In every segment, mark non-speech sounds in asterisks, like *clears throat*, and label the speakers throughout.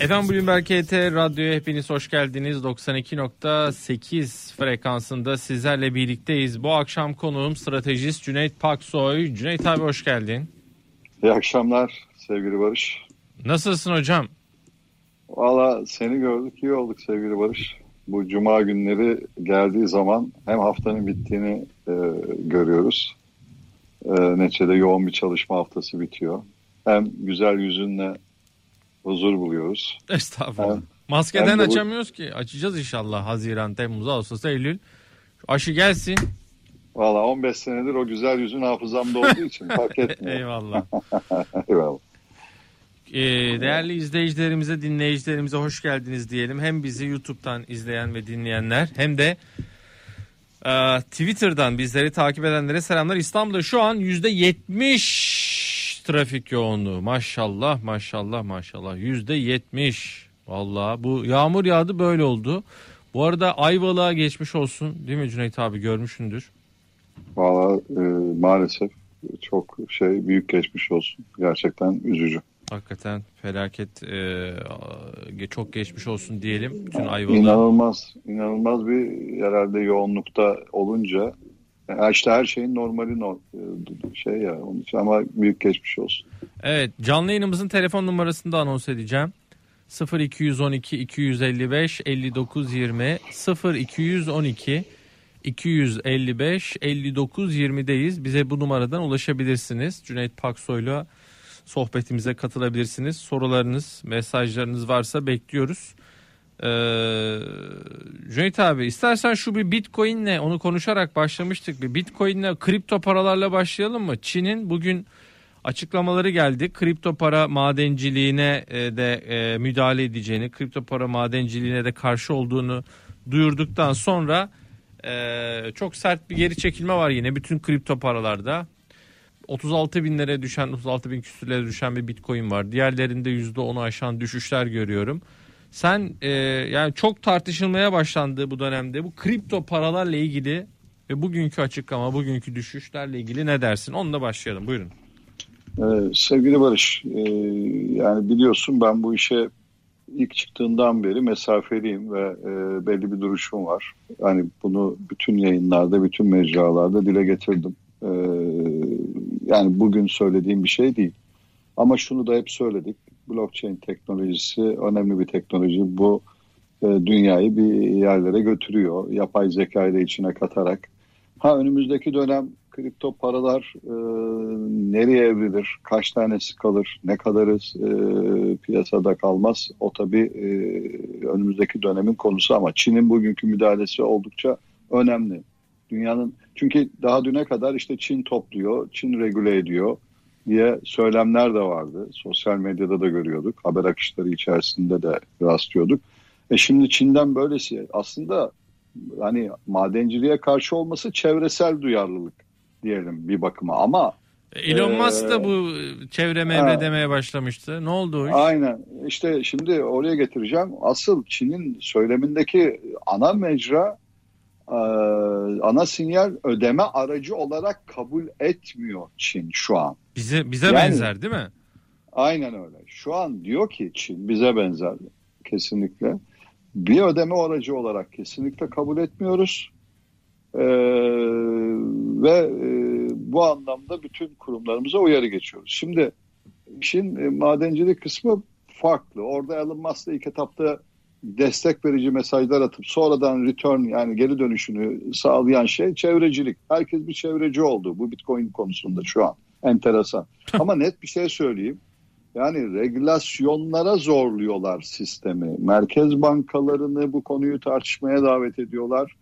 Speaker 1: Efendim Bloomberg KT Radyo'ya hepiniz hoş geldiniz. 92.8 frekansında sizlerle birlikteyiz. Bu akşam konuğum stratejist Cüneyt Paksoy. Cüneyt abi hoş geldin.
Speaker 2: İyi akşamlar sevgili Barış.
Speaker 1: Nasılsın hocam?
Speaker 2: Valla seni gördük iyi olduk sevgili Barış. Bu cuma günleri geldiği zaman hem haftanın bittiğini e, görüyoruz. E, neticede yoğun bir çalışma haftası bitiyor. Hem güzel yüzünle huzur buluyoruz.
Speaker 1: Estağfurullah. Hem, Maskeden hem bu... açamıyoruz ki. Açacağız inşallah Haziran, Temmuz, Ağustos, Eylül. Şu aşı gelsin.
Speaker 2: Valla 15 senedir o güzel yüzün hafızamda olduğu için fark *laughs* etmiyor.
Speaker 1: Eyvallah. *laughs*
Speaker 2: Eyvallah.
Speaker 1: Ee, değerli izleyicilerimize, dinleyicilerimize hoş geldiniz diyelim. Hem bizi YouTube'dan izleyen ve dinleyenler hem de e, Twitter'dan bizleri takip edenlere selamlar. İstanbul'da şu an %70 trafik yoğunluğu. Maşallah, maşallah, maşallah. %70. Vallahi bu yağmur yağdı böyle oldu. Bu arada Ayvalık'a geçmiş olsun değil mi Cüneyt abi görmüşündür.
Speaker 2: Valla e, maalesef çok şey büyük geçmiş olsun. Gerçekten üzücü.
Speaker 1: Hakikaten felaket e, çok geçmiş olsun diyelim bütün Ayvalık'a.
Speaker 2: İnanılmaz, inanılmaz bir herhalde yoğunlukta olunca işte her şeyin normali no, şey ya onun için ama büyük geçmiş olsun.
Speaker 1: Evet canlı yayınımızın telefon numarasını da anons edeceğim. 0212 255 59 20 0212 255 59 20'deyiz. Bize bu numaradan ulaşabilirsiniz. Cüneyt Paksoy'la sohbetimize katılabilirsiniz. Sorularınız, mesajlarınız varsa bekliyoruz. Ee, Cüneyt abi istersen şu bir bitcoinle onu konuşarak başlamıştık. Bir bitcoinle kripto paralarla başlayalım mı? Çin'in bugün açıklamaları geldi. Kripto para madenciliğine e, de e, müdahale edeceğini, kripto para madenciliğine de karşı olduğunu duyurduktan sonra e, çok sert bir geri çekilme var yine bütün kripto paralarda. 36 binlere düşen 36 bin küsürlere düşen bir bitcoin var. Diğerlerinde %10'u aşan düşüşler görüyorum. Sen e, yani çok tartışılmaya başlandı bu dönemde bu kripto paralarla ilgili ve bugünkü açıklama bugünkü düşüşlerle ilgili ne dersin? Onunla başlayalım buyurun.
Speaker 2: Ee, sevgili Barış e, yani biliyorsun ben bu işe ilk çıktığından beri mesafeliyim ve e, belli bir duruşum var. Hani bunu bütün yayınlarda, bütün mecralarda dile getirdim. E, yani bugün söylediğim bir şey değil. Ama şunu da hep söyledik. Blockchain teknolojisi önemli bir teknoloji. Bu e, dünyayı bir yerlere götürüyor. Yapay zekayı da içine katarak. Ha önümüzdeki dönem kripto paralar e, nereye evrilir, kaç tanesi kalır, ne kadarı e, piyasada kalmaz o tabii e, önümüzdeki dönemin konusu ama Çin'in bugünkü müdahalesi oldukça önemli. Dünyanın çünkü daha düne kadar işte Çin topluyor, Çin regüle ediyor diye söylemler de vardı. Sosyal medyada da görüyorduk. Haber akışları içerisinde de rastlıyorduk. E şimdi Çin'den böylesi aslında hani madenciliğe karşı olması çevresel duyarlılık diyelim bir bakıma ama
Speaker 1: e, Elon ee, Musk da bu çevre mevre demeye başlamıştı. Ne oldu o iş?
Speaker 2: Aynen. İşte şimdi oraya getireceğim. Asıl Çin'in söylemindeki ana mecra ana sinyal ödeme aracı olarak kabul etmiyor Çin şu an.
Speaker 1: Bize bize yani, benzer değil mi?
Speaker 2: Aynen öyle. Şu an diyor ki Çin bize benzer kesinlikle. Bir ödeme aracı olarak kesinlikle kabul etmiyoruz. Ee, ve e, bu anlamda bütün kurumlarımıza uyarı geçiyoruz. Şimdi işin e, madencilik kısmı farklı. Orada Elon Musk'la ilk etapta destek verici mesajlar atıp sonradan return yani geri dönüşünü sağlayan şey çevrecilik. Herkes bir çevreci oldu bu Bitcoin konusunda şu an. Enteresan. Ama net bir şey söyleyeyim. Yani regülasyonlara zorluyorlar sistemi. Merkez bankalarını bu konuyu tartışmaya davet ediyorlar.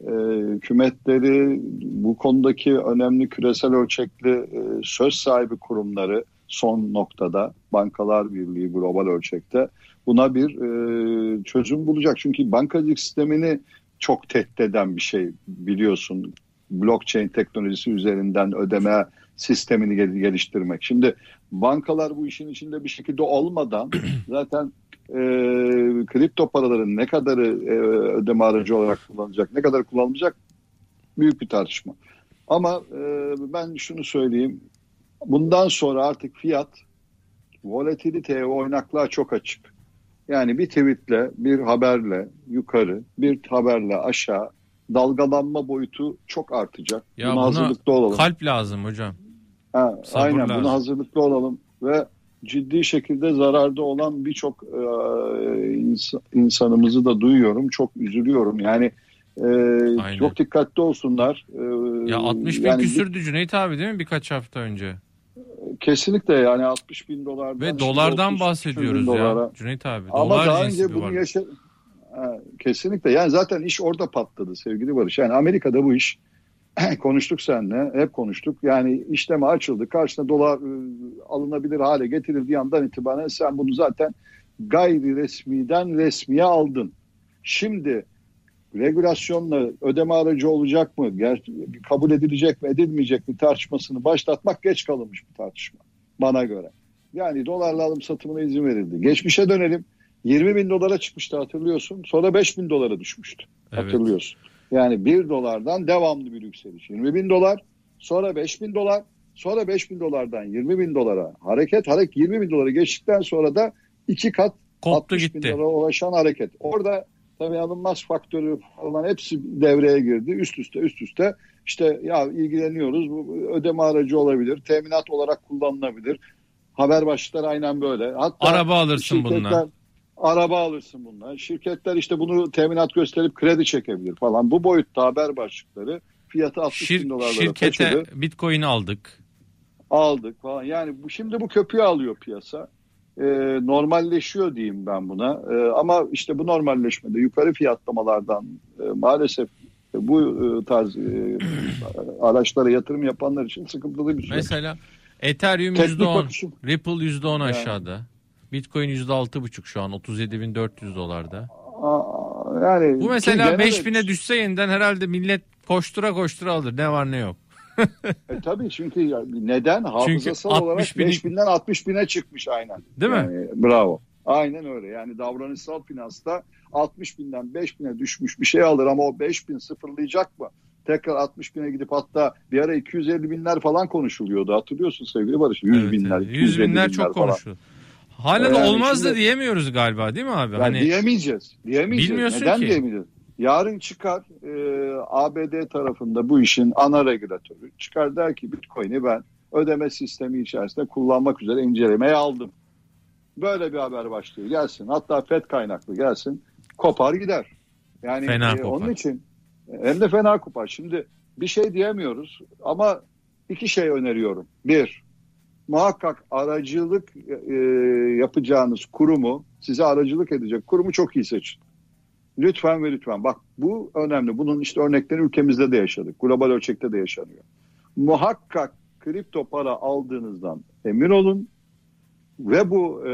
Speaker 2: E, hükümetleri bu konudaki önemli küresel ölçekli e, söz sahibi kurumları son noktada Bankalar Birliği global ölçekte buna bir e, çözüm bulacak. Çünkü bankacılık sistemini çok tehdit eden bir şey biliyorsun. Blockchain teknolojisi üzerinden ödeme sistemini geliştirmek. Şimdi bankalar bu işin içinde bir şekilde olmadan *clears throat* zaten e, kripto paraların ne kadarı e, ödeme aracı olarak kullanılacak, ne kadar kullanılacak büyük bir tartışma. Ama e, ben şunu söyleyeyim. Bundan sonra artık fiyat volatiliteye ve oynaklığa çok açık. Yani bir tweetle, bir haberle yukarı, bir haberle aşağı dalgalanma boyutu çok artacak.
Speaker 1: Ya
Speaker 2: buna hazırlıklı olalım.
Speaker 1: Kalp lazım hocam.
Speaker 2: Ha,
Speaker 1: sabır
Speaker 2: aynen
Speaker 1: lazım.
Speaker 2: buna hazırlıklı olalım ve ciddi şekilde zararda olan birçok e, ins- insanımızı da duyuyorum. Çok üzülüyorum. Yani e,
Speaker 1: Aynen.
Speaker 2: çok dikkatli olsunlar. E,
Speaker 1: Ya 60 bin
Speaker 2: yani
Speaker 1: küsürdü Cüneyt abi değil mi birkaç hafta önce?
Speaker 2: Kesinlikle yani 60 bin dolardan.
Speaker 1: Ve dolardan
Speaker 2: 30
Speaker 1: bahsediyoruz ya
Speaker 2: dolara.
Speaker 1: Cüneyt abi.
Speaker 2: Ama
Speaker 1: Dolar
Speaker 2: daha önce bunu yaşa... Kesinlikle. Yani zaten iş orada patladı sevgili Barış. Yani Amerika'da bu iş *clears throat* konuştuk seninle. Hep konuştuk. Yani işleme açıldı. Karşına dolar e, alınabilir hale getirildiği andan itibaren sen bunu zaten gayri resmiden resmiye aldın. Şimdi regülasyonla ödeme aracı olacak mı? Kabul edilecek mi edilmeyecek mi tartışmasını başlatmak geç kalınmış bir tartışma bana göre. Yani dolarla alım satımına izin verildi. Geçmişe dönelim. 20 bin dolara çıkmıştı hatırlıyorsun. Sonra 5 bin dolara düşmüştü.
Speaker 1: Evet.
Speaker 2: Hatırlıyorsun. Yani 1 dolardan devamlı bir yükseliş. 20 bin dolar, sonra 5 bin dolar, sonra 5 bin dolardan 20 bin dolara hareket. Hareket 20 bin dolara geçtikten sonra da iki kat
Speaker 1: Koptu
Speaker 2: 60 bin
Speaker 1: gitti.
Speaker 2: dolara ulaşan hareket. Orada tabii alınmaz faktörü falan hepsi devreye girdi. Üst üste üst üste işte ya ilgileniyoruz bu ödeme aracı olabilir. Teminat olarak kullanılabilir. Haber başlıkları aynen böyle. Hatta
Speaker 1: Araba alırsın bununla.
Speaker 2: Araba alırsın bununla. Şirketler işte bunu teminat gösterip kredi çekebilir falan. Bu boyutta haber başlıkları fiyatı 60 bin
Speaker 1: Şir-
Speaker 2: dolarlara
Speaker 1: şirkete
Speaker 2: taşıdı.
Speaker 1: bitcoin aldık.
Speaker 2: Aldık falan. Yani bu şimdi bu köpüğü alıyor piyasa. Ee, normalleşiyor diyeyim ben buna. Ee, ama işte bu normalleşmede yukarı fiyatlamalardan e, maalesef bu e, tarz e, *clears throat* araçlara yatırım yapanlar için sıkıntılı bir süreç.
Speaker 1: Mesela Ethereum
Speaker 2: Teknik
Speaker 1: %10,
Speaker 2: bakışım.
Speaker 1: Ripple %10 aşağıda. Bitcoin %6,5 şu an 37.400 dolarda.
Speaker 2: Yani
Speaker 1: Bu mesela
Speaker 2: ki gene de-
Speaker 1: 5000'e düşse yeniden herhalde millet koştura koştura alır. Ne var ne yok.
Speaker 2: E, tabii çünkü neden? Hafızasal
Speaker 1: 60
Speaker 2: olarak
Speaker 1: bini-
Speaker 2: 5000'den 60 bine çıkmış aynen.
Speaker 1: Değil mi?
Speaker 2: Yani, bravo. Aynen öyle. Yani davranışsal finansta 60 binden 5 bine düşmüş bir şey alır ama o 5 bin sıfırlayacak mı? Tekrar 60 bine gidip hatta bir ara 250 binler falan konuşuluyordu. Hatırlıyorsun sevgili Barış? 100
Speaker 1: Evet,
Speaker 2: binler,
Speaker 1: evet.
Speaker 2: 250
Speaker 1: 100 binler çok
Speaker 2: falan.
Speaker 1: konuşuldu. Hala
Speaker 2: Yani
Speaker 1: da olmaz da
Speaker 2: şimdi-
Speaker 1: diyemiyoruz galiba değil mi abi?
Speaker 2: Yani
Speaker 1: hani
Speaker 2: diyemeyeceğiz. Diyemeyeceğiz.
Speaker 1: Bilmiyorsun
Speaker 2: Neden
Speaker 1: ki.
Speaker 2: diyemeyeceğiz? Yarın çıkar e, ABD tarafında bu işin ana regülatörü çıkar der ki Bitcoin'i ben ödeme sistemi içerisinde kullanmak üzere incelemeye aldım. Böyle bir haber başlıyor. Gelsin. Hatta FED kaynaklı gelsin. Kopar gider. Yani
Speaker 1: Fena
Speaker 2: e,
Speaker 1: kopar.
Speaker 2: onun için hem de fena kopar. Şimdi bir şey diyemiyoruz ama iki şey öneriyorum. Bir, muhakkak aracılık e, yapacağınız kurumu, size aracılık edecek kurumu çok iyi seçin. Lütfen ve lütfen. Bak bu önemli. Bunun işte örnekleri ülkemizde de yaşadık. Global ölçekte de yaşanıyor. Muhakkak kripto para aldığınızdan emin olun ve bu e,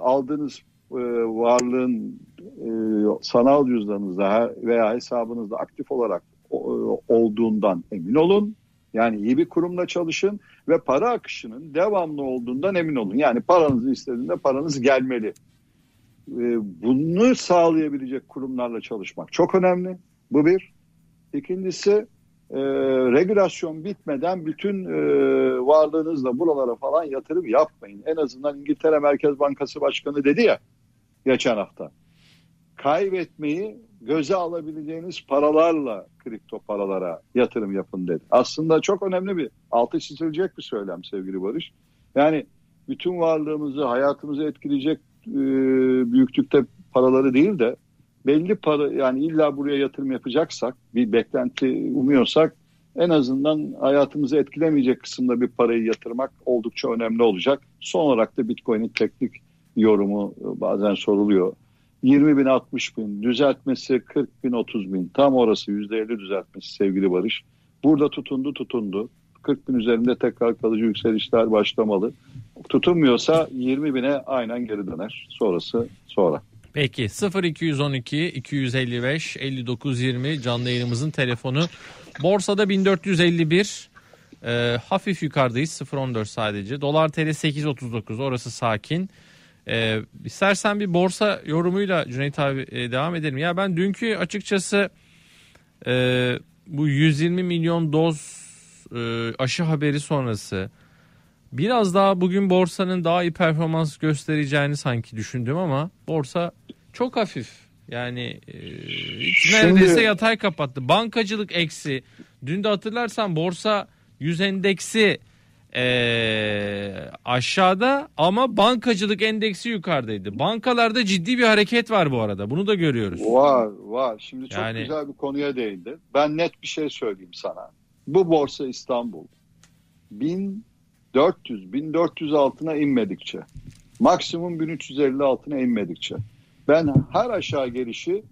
Speaker 2: aldığınız e, varlığın e, sanal cüzdanınızda veya hesabınızda aktif olarak o- olduğundan emin olun. Yani iyi bir kurumla çalışın ve para akışının devamlı olduğundan emin olun. Yani paranızı istediğinde paranız gelmeli. Ee, Bunu sağlayabilecek kurumlarla çalışmak çok önemli. Bu bir. İkincisi e, regülasyon bitmeden bütün e, varlığınızla buralara falan yatırım yapmayın. En azından İngiltere Merkez Bankası Başkanı dedi ya geçen hafta. Kaybetmeyi göze alabileceğiniz paralarla kripto paralara yatırım yapın dedi. Aslında çok önemli bir altı çizilecek bir söylem sevgili Barış. Yani bütün varlığımızı, hayatımızı etkileyecek e, büyüklükte paraları değil de belli para yani illa buraya yatırım yapacaksak bir beklenti umuyorsak en azından hayatımızı etkilemeyecek kısımda bir parayı yatırmak oldukça önemli olacak. Son olarak da Bitcoin'in teknik yorumu bazen soruluyor. 20 bin 60 bin düzeltmesi 40 bin 30 bin tam orası %50 düzeltmesi sevgili Barış. Burada tutundu tutundu. 40 bin üzerinde tekrar kalıcı yükselişler başlamalı. Tutunmuyorsa 20 bine aynen geri döner. Sonrası sonra.
Speaker 1: Peki 0212 255 59 20 canlı yayınımızın telefonu. Borsada 1451 e, hafif yukarıdayız 0.14 sadece. Dolar TL 8.39 orası sakin. E, istersen bir borsa yorumuyla Cüneyt abi e, devam edelim. Ya ben dünkü açıkçası e, bu 120 milyon doz e, aşı haberi sonrası Biraz daha bugün borsanın daha iyi performans göstereceğini sanki düşündüm ama borsa çok hafif. Yani e, hiç
Speaker 2: Şimdi-
Speaker 1: neredeyse yatay kapattı. Bankacılık eksi. Dün de hatırlarsan borsa 100 endeksi e, aşağıda ama bankacılık endeksi yukarıdaydı. Bankalarda ciddi bir hareket var bu arada. Bunu da görüyoruz.
Speaker 2: Var var. Şimdi çok
Speaker 1: Yani-
Speaker 2: güzel bir konuya değindi. Ben net bir şey söyleyeyim sana. Bu borsa İstanbul 1400 1400 altına inmedikçe maksimum 1350 altına inmedikçe ben her aşağı gelişi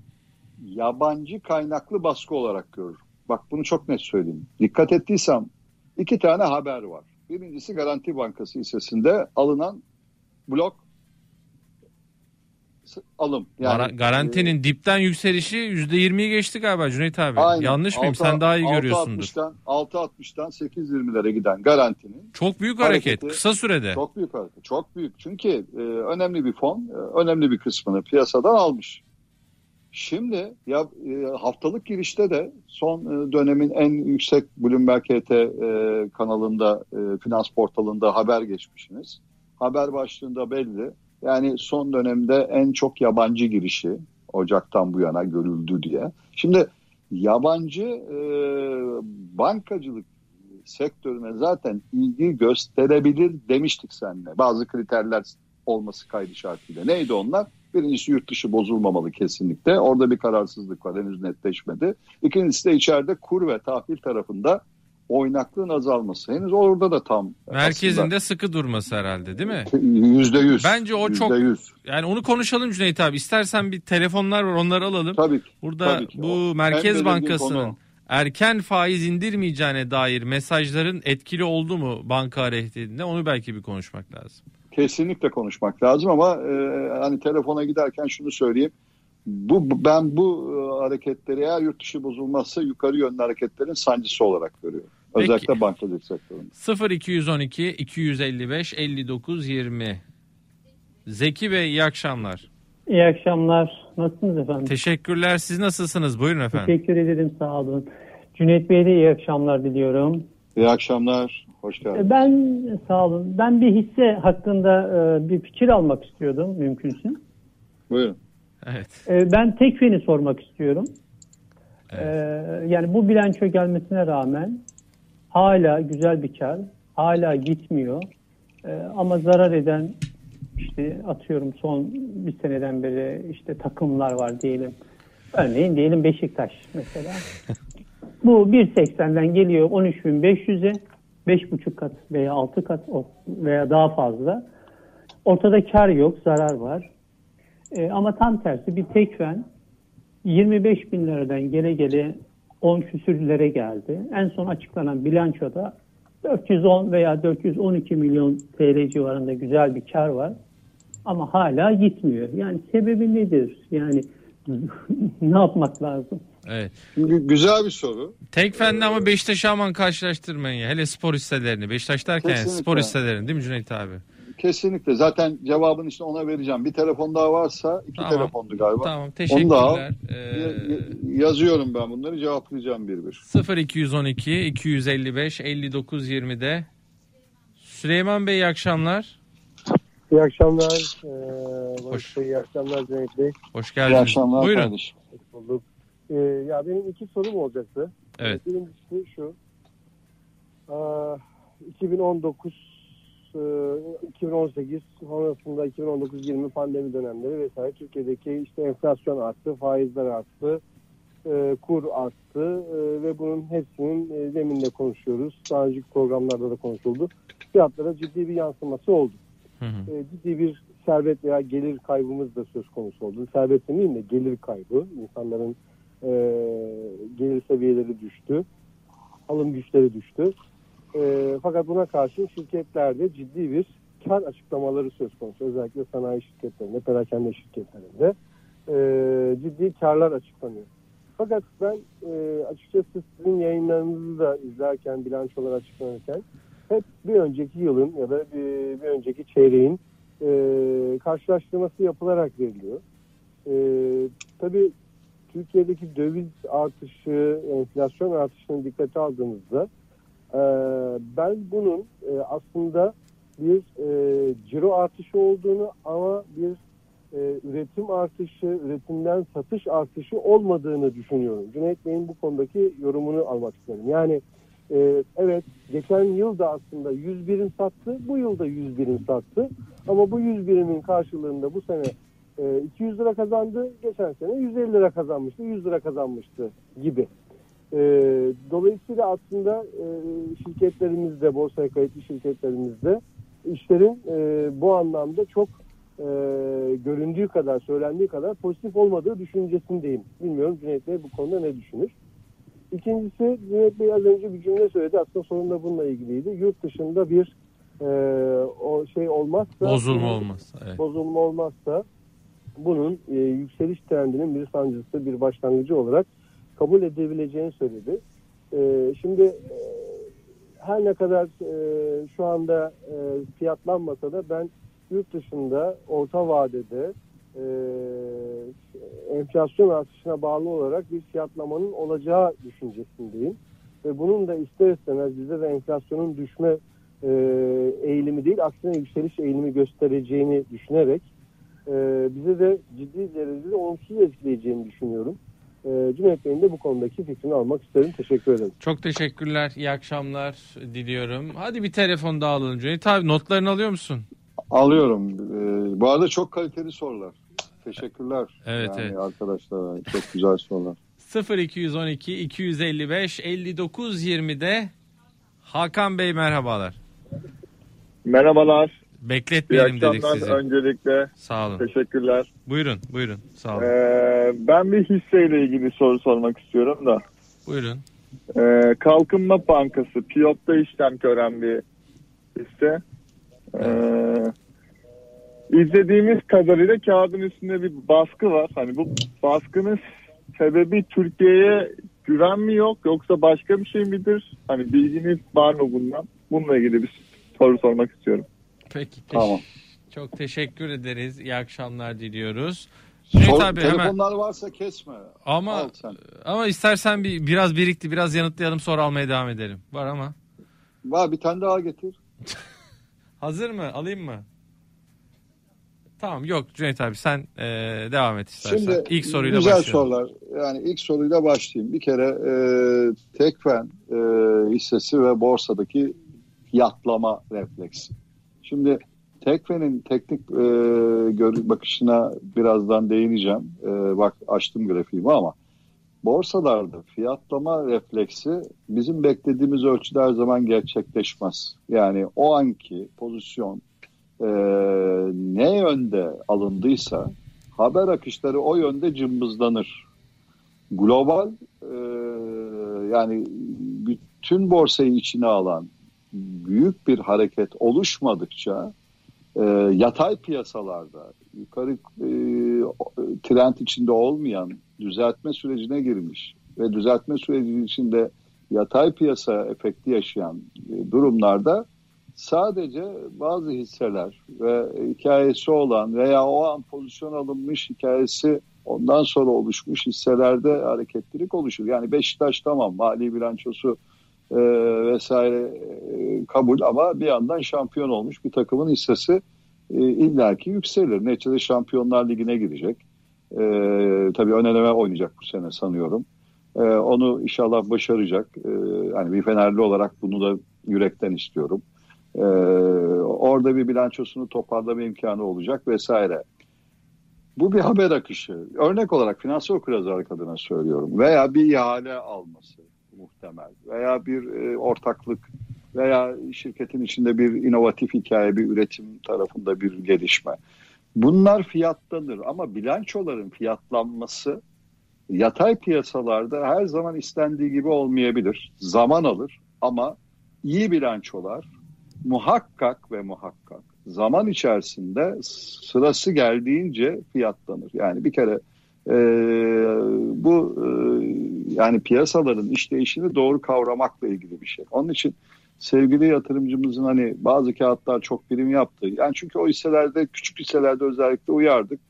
Speaker 2: yabancı kaynaklı baskı olarak görürüm. Bak bunu çok net söyleyeyim. Dikkat ettiysem iki tane haber var. Birincisi Garanti Bankası hissesinde alınan blok alım.
Speaker 1: Gara- garantinin dipten yükselişi %20'yi geçti galiba Cüneyt abi.
Speaker 2: Aynen.
Speaker 1: Yanlış mıyım? Sen daha iyi
Speaker 2: altı
Speaker 1: görüyorsundur.
Speaker 2: 60'tan 6.60'dan 8.20'lere giden garantinin
Speaker 1: Çok büyük hareket
Speaker 2: Hareketi-
Speaker 1: kısa sürede.
Speaker 2: çok büyük hareket. Çok büyük. Çünkü e, önemli bir fon, e, önemli bir kısmını piyasadan almış. Şimdi ya e, haftalık girişte de son e, dönemin en yüksek Bloomberg HT e, kanalında, e, finans portalında haber geçmişsiniz. Haber başlığında belli. Yani son dönemde en çok yabancı girişi Ocak'tan bu yana görüldü diye. Şimdi yabancı e, bankacılık sektörüne zaten ilgi gösterebilir demiştik seninle. Bazı kriterler olması kaydı şartıyla. Neydi onlar? Birincisi yurt dışı bozulmamalı kesinlikle. Orada bir kararsızlık var henüz netleşmedi. İkincisi de içeride kur ve tahvil tarafında oynaklığın azalması. Henüz orada da tam
Speaker 1: Merkezinde sıkı durması herhalde değil mi?
Speaker 2: yüzde yüz.
Speaker 1: Bence o çok-
Speaker 2: Yüzde yüz.
Speaker 1: Yani onu konuşalım Cüneyt abi. İstersen bir telefonlar var onları alalım.
Speaker 2: Tabii ki.
Speaker 1: Burada
Speaker 2: tabii ki.
Speaker 1: bu
Speaker 2: O
Speaker 1: Merkez Bankası'nın
Speaker 2: konu.
Speaker 1: erken faiz indirmeyeceğine dair mesajların etkili oldu mu banka hareketinde onu belki bir konuşmak lazım.
Speaker 2: kesinlikle konuşmak lazım ama e, hani telefona giderken şunu söyleyeyim. Bu bu- ben bu e, hareketleri eğer yurt dışı bozulmazsa yukarı yönlü hareketlerin sancısı olarak görüyorum.
Speaker 1: Peki.
Speaker 2: Özellikle bankacılık sektöründe.
Speaker 1: 0212 255 59 20 Zeki Bey iyi akşamlar.
Speaker 3: İyi akşamlar. Nasılsınız efendim?
Speaker 1: Teşekkürler. Siz nasılsınız? Buyurun efendim.
Speaker 3: Teşekkür ederim. Sağ olun. Cüneyt Bey de iyi akşamlar diliyorum.
Speaker 2: İyi akşamlar. Hoş geldiniz.
Speaker 3: E, Ben sağ olun. Ben bir hisse hakkında e, bir fikir almak istiyordum mümkünse.
Speaker 2: Buyurun.
Speaker 1: Evet.
Speaker 3: E, Ben Tekfen'i sormak istiyorum.
Speaker 1: Evet.
Speaker 3: E, Yani bu bilanço gelmesine rağmen hala güzel bir kar. Hala gitmiyor. E, Ama zarar eden işte atıyorum son bir seneden beri işte takımlar var diyelim. Örneğin diyelim Beşiktaş mesela. *laughs* Bu 1.80'den geliyor 13.500'e 5.5 kat veya 6 kat veya daha fazla. Ortada kar yok, zarar var. E, ama tam tersi bir tekfen 25 bin liradan gele gele 10 küsürlere geldi. En son açıklanan bilançoda 410 veya 412 milyon TL civarında güzel bir kar var. Ama hala gitmiyor. Yani sebebi nedir? Yani *laughs* ne yapmak lazım?
Speaker 1: Evet.
Speaker 2: Şimdi güzel bir soru.
Speaker 1: Tek fende ama Beşiktaş'ı aman karşılaştırmayın ya. Hele spor hisselerini. Beşiktaş derken
Speaker 2: Kesinlikle.
Speaker 1: spor hisselerini değil mi Cüneyt abi?
Speaker 2: Kesinlikle. Zaten cevabın işte ona vereceğim. Bir telefon daha varsa iki
Speaker 1: Tamam.
Speaker 2: telefondu galiba.
Speaker 1: Tamam
Speaker 2: Onu da al.
Speaker 1: teşekkürler. Ee,
Speaker 2: ya- yazıyorum ben bunları cevaplayacağım bir bir.
Speaker 1: 0212 255 59 20'de Süleyman Bey iyi akşamlar.
Speaker 4: İyi akşamlar. Ee,
Speaker 1: Hoş.
Speaker 4: Bey, iyi akşamlar Cüneyt Bey.
Speaker 1: Hoş
Speaker 2: İyi
Speaker 1: geldiniz.
Speaker 2: akşamlar
Speaker 1: Buyurun.
Speaker 2: kardeşim.
Speaker 4: Hoş bulduk. Ee, ya benim iki sorum olacaktı.
Speaker 1: Evet.
Speaker 4: Birincisi şu. Aa, 2019 e, 2018 sonrasında 2019-20 pandemi dönemleri vesaire Türkiye'deki işte enflasyon arttı, faizler arttı, e, kur arttı e, ve bunun hepsinin e, demin de konuşuyoruz. Daha önceki programlarda da konuşuldu. Fiyatlara ciddi bir yansıması oldu.
Speaker 1: Hı hı.
Speaker 4: ciddi bir servet veya gelir kaybımız da söz konusu oldu. Servet demeyeyim de gelir kaybı. İnsanların gelir seviyeleri düştü. Alım güçleri düştü. E, fakat buna karşın şirketlerde ciddi bir kar açıklamaları söz konusu. Özellikle sanayi şirketlerinde, perakende şirketlerinde e, ciddi karlar açıklanıyor. Fakat ben e, açıkçası sizin yayınlarınızı da izlerken, bilançolar açıklanırken hep bir önceki yılın ya da bir, bir önceki çeyreğin e, karşılaştırması yapılarak veriliyor. E, tabii Türkiye'deki döviz artışı, enflasyon artışını dikkate aldığımızda e, ben bunun e, aslında bir e, ciro artışı olduğunu ama bir e, üretim artışı, üretimden satış artışı olmadığını düşünüyorum. Cüneyt Bey'in bu konudaki yorumunu almak isterim. Yani evet geçen yıl da aslında 100 birim sattı, bu yıl da 100 birim sattı. Ama bu 100 birimin karşılığında bu sene e, 200 lira kazandı, geçen sene 150 lira kazanmıştı, 100 lira kazanmıştı gibi. E, dolayısıyla aslında e, şirketlerimizde, borsaya kayıtlı şirketlerimizde işlerin e, bu anlamda çok e, göründüğü kadar, söylendiği kadar pozitif olmadığı düşüncesindeyim. Bilmiyorum Cüneyt Bey bu konuda ne düşünür? İkincisi Cüneyt Bey az önce bir cümle söyledi. Aslında sorun bununla ilgiliydi. Yurt dışında bir e, o şey olmazsa
Speaker 1: bozulma olmazsa evet.
Speaker 4: bozulma olmazsa bunun e, yükseliş trendinin bir sancısı, bir başlangıcı olarak kabul edebileceğini söyledi. E, şimdi e, her ne kadar e, şu anda e, fiyatlanmasa da ben yurt dışında orta vadede enflasyon artışına bağlı olarak bir fiyatlamanın olacağı düşüncesindeyim. Ve bunun da ister istemez bize de enflasyonun düşme eğilimi değil aksine yükseliş eğilimi göstereceğini düşünerek bize de ciddi derecede olumsuz etkileyeceğini düşünüyorum. Cüneyt Bey'in de bu konudaki fikrini almak isterim. Teşekkür ederim.
Speaker 1: Çok teşekkürler. İyi akşamlar diliyorum. Hadi bir telefon daha alalım Cüneyt abi. Notlarını alıyor musun?
Speaker 2: Alıyorum. Ee, bu arada çok kaliteli sorular. Teşekkürler.
Speaker 1: Evet,
Speaker 2: yani
Speaker 1: evet.
Speaker 2: Arkadaşlar çok güzel sorular.
Speaker 1: 0212 255 59 20'de Hakan Bey merhabalar.
Speaker 5: Merhabalar.
Speaker 1: Bekletmeyelim dedik sizi.
Speaker 5: Öncelikle
Speaker 1: Sağ olun.
Speaker 5: teşekkürler.
Speaker 1: Buyurun, buyurun. Sağ olun.
Speaker 5: Ee, ben bir hisseyle ilgili soru sormak istiyorum da.
Speaker 1: Buyurun.
Speaker 5: Ee, Kalkınma Bankası Piyot'ta işlem gören bir hisse. Ee, izlediğimiz kadarıyla kağıdın üstünde bir baskı var. Hani bu baskının sebebi Türkiye'ye güven mi yok yoksa başka bir şey midir? Hani bilginiz var mı bundan? Bununla ilgili bir soru sormak istiyorum.
Speaker 1: Peki. teş-
Speaker 2: Tamam.
Speaker 1: Çok teşekkür ederiz. İyi akşamlar diliyoruz. Cüneyt
Speaker 2: Sor-
Speaker 1: abi hemen
Speaker 2: telefonlar varsa kesme.
Speaker 1: ama ama istersen bir biraz birikti, biraz yanıtlayalım sonra almaya devam edelim. Var ama.
Speaker 2: Var bir tane daha getir. *laughs*
Speaker 1: Hazır mı? Alayım mı? Tamam yok Cüneyt abi sen eee, devam et istersen.
Speaker 2: Şimdi
Speaker 1: İlk soruyla
Speaker 2: güzel
Speaker 1: başlayalım.
Speaker 2: sorular. Yani ilk soruyla başlayayım. Bir kere e, Tekfen e, hissesi ve borsadaki fiyatlama refleksi. Şimdi Tekfen'in teknik e, görü- bakışına birazdan değineceğim. E, bak açtım grafiğimi ama borsalarda fiyatlama refleksi bizim beklediğimiz ölçüde her zaman gerçekleşmez. Yani o anki pozisyon e, ne yönde alındıysa haber akışları o yönde cımbızlanır. Global e, yani bütün borsayı içine alan büyük bir hareket oluşmadıkça e, yatay piyasalarda yukarı e, trend içinde olmayan düzeltme sürecine girmiş ve düzeltme süreci içinde yatay piyasa efekti yaşayan e, durumlarda sadece bazı hisseler ve hikayesi olan veya o an pozisyon alınmış hikayesi ondan sonra oluşmuş hisselerde hareketlilik oluşur. Yani Beşiktaş tamam mali bilançosu e, vesaire e, kabul ama bir yandan şampiyon olmuş bir takımın hissesi e, illaki yükselir. Neticede Şampiyonlar Ligi'ne girecek. E, tabii ön eleme oynayacak bu sene sanıyorum. E, onu inşallah başaracak. E, yani bir Fenerli olarak bunu da yürekten istiyorum. Ee, orada bir bilançosunu toparlama imkanı olacak vesaire. Bu bir haber akışı. Örnek olarak finansal okuryazarlık adına söylüyorum. Veya bir ihale alması muhtemel. Veya bir e, ortaklık veya şirketin içinde bir inovatif hikaye, bir üretim tarafında bir gelişme. Bunlar fiyatlanır ama bilançoların fiyatlanması yatay piyasalarda her zaman istendiği gibi olmayabilir. Zaman alır ama iyi bilançolar muhakkak ve muhakkak zaman içerisinde sırası geldiğince fiyatlanır. Yani bir kere e, bu e, yani piyasaların işleyişini doğru kavramakla ilgili bir şey. Onun için sevgili yatırımcımızın hani bazı kağıtlar çok birim yaptı. Yani çünkü o hisselerde küçük hisselerde özellikle uyardık.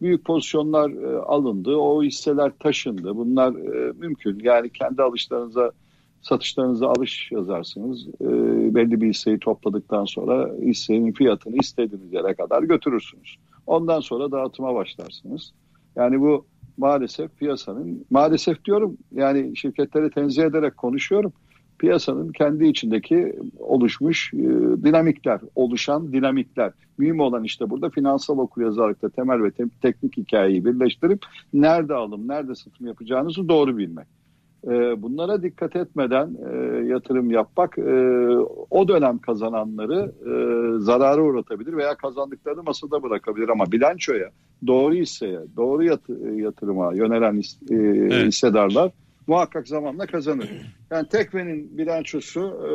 Speaker 2: Büyük pozisyonlar e, alındı. O hisseler taşındı. Bunlar e, mümkün. Yani kendi alışlarınıza satışlarınıza alış yazarsınız. E, belli bir hisseyi topladıktan sonra hissenin fiyatını istediğiniz yere kadar götürürsünüz. Ondan sonra dağıtıma başlarsınız. Yani bu maalesef piyasanın, maalesef diyorum yani şirketleri tenzih ederek konuşuyorum. Piyasanın kendi içindeki oluşmuş e, dinamikler, oluşan dinamikler. Mühim olan işte burada finansal okuryazarlıkta temel ve te- teknik hikayeyi birleştirip nerede alım, nerede satım yapacağınızı doğru bilmek. E, bunlara dikkat etmeden e, yatırım yapmak e, o dönem kazananları e, zarara uğratabilir veya kazandıklarını masada bırakabilir ama bilançoya, doğru hisseye, doğru yat- yatırıma yönelen e,
Speaker 1: Evet.
Speaker 2: hissedarlar muhakkak zamanla kazanır. Yani Tekve'nin bilançosu e,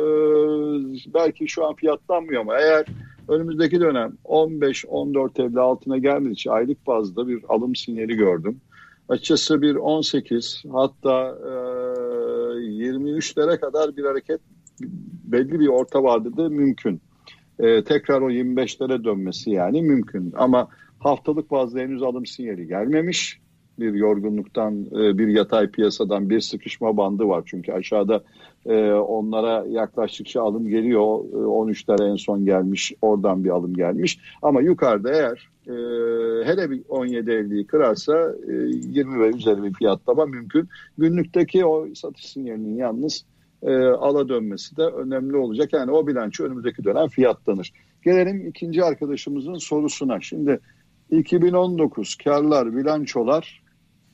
Speaker 2: belki şu an fiyatlanmıyor ama eğer önümüzdeki dönem 15-14 TL altına gelmedikçe aylık bazda bir alım sinyali gördüm. Açıkçası bir 18 hatta e, 23'lere kadar bir hareket belli bir orta vadede mümkün. E, tekrar o 25'lere dönmesi yani mümkün. Ama haftalık bazda henüz alım sinyali gelmemiş. Bir yorgunluktan, e, bir yatay piyasadan bir sıkışma bandı var. Çünkü aşağıda e, onlara yaklaştıkça alım geliyor. E, 13'lere en son gelmiş, oradan bir alım gelmiş. Ama yukarıda eğer e, hele bir 17.50'yi kırarsa e, 20 ve üzeri bir fiyatlama mümkün. Günlükteki o satış sinyalinin yalnız e, ala dönmesi de önemli olacak. Yani o bilanço önümüzdeki dönem fiyatlanır. Gelelim ikinci arkadaşımızın sorusuna. Şimdi 2019 karlar, bilançolar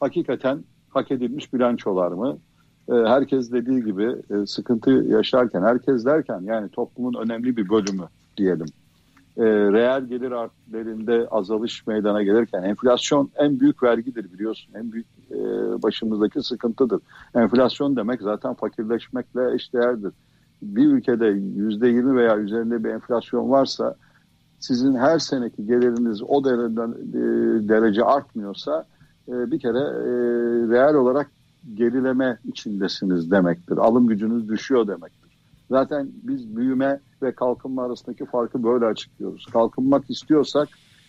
Speaker 2: hakikaten hak edilmiş bilançolar mı? E, herkes dediği gibi e, sıkıntı yaşarken, herkes derken yani toplumun önemli bir bölümü diyelim. E, reel gelir artılarında azalış meydana gelirken enflasyon en büyük vergidir biliyorsun. En büyük e, başımızdaki sıkıntıdır. Enflasyon demek zaten fakirleşmekle eşdeğerdir. Bir ülkede yüzde yirmi veya üzerinde bir enflasyon varsa sizin her seneki geliriniz o dereceden, e, derece artmıyorsa e, bir kere e, reel olarak gerileme içindesiniz demektir. Alım gücünüz düşüyor demektir. Zaten biz büyüme ve kalkınma arasındaki farkı böyle açıklıyoruz. Kalkınmak istiyorsak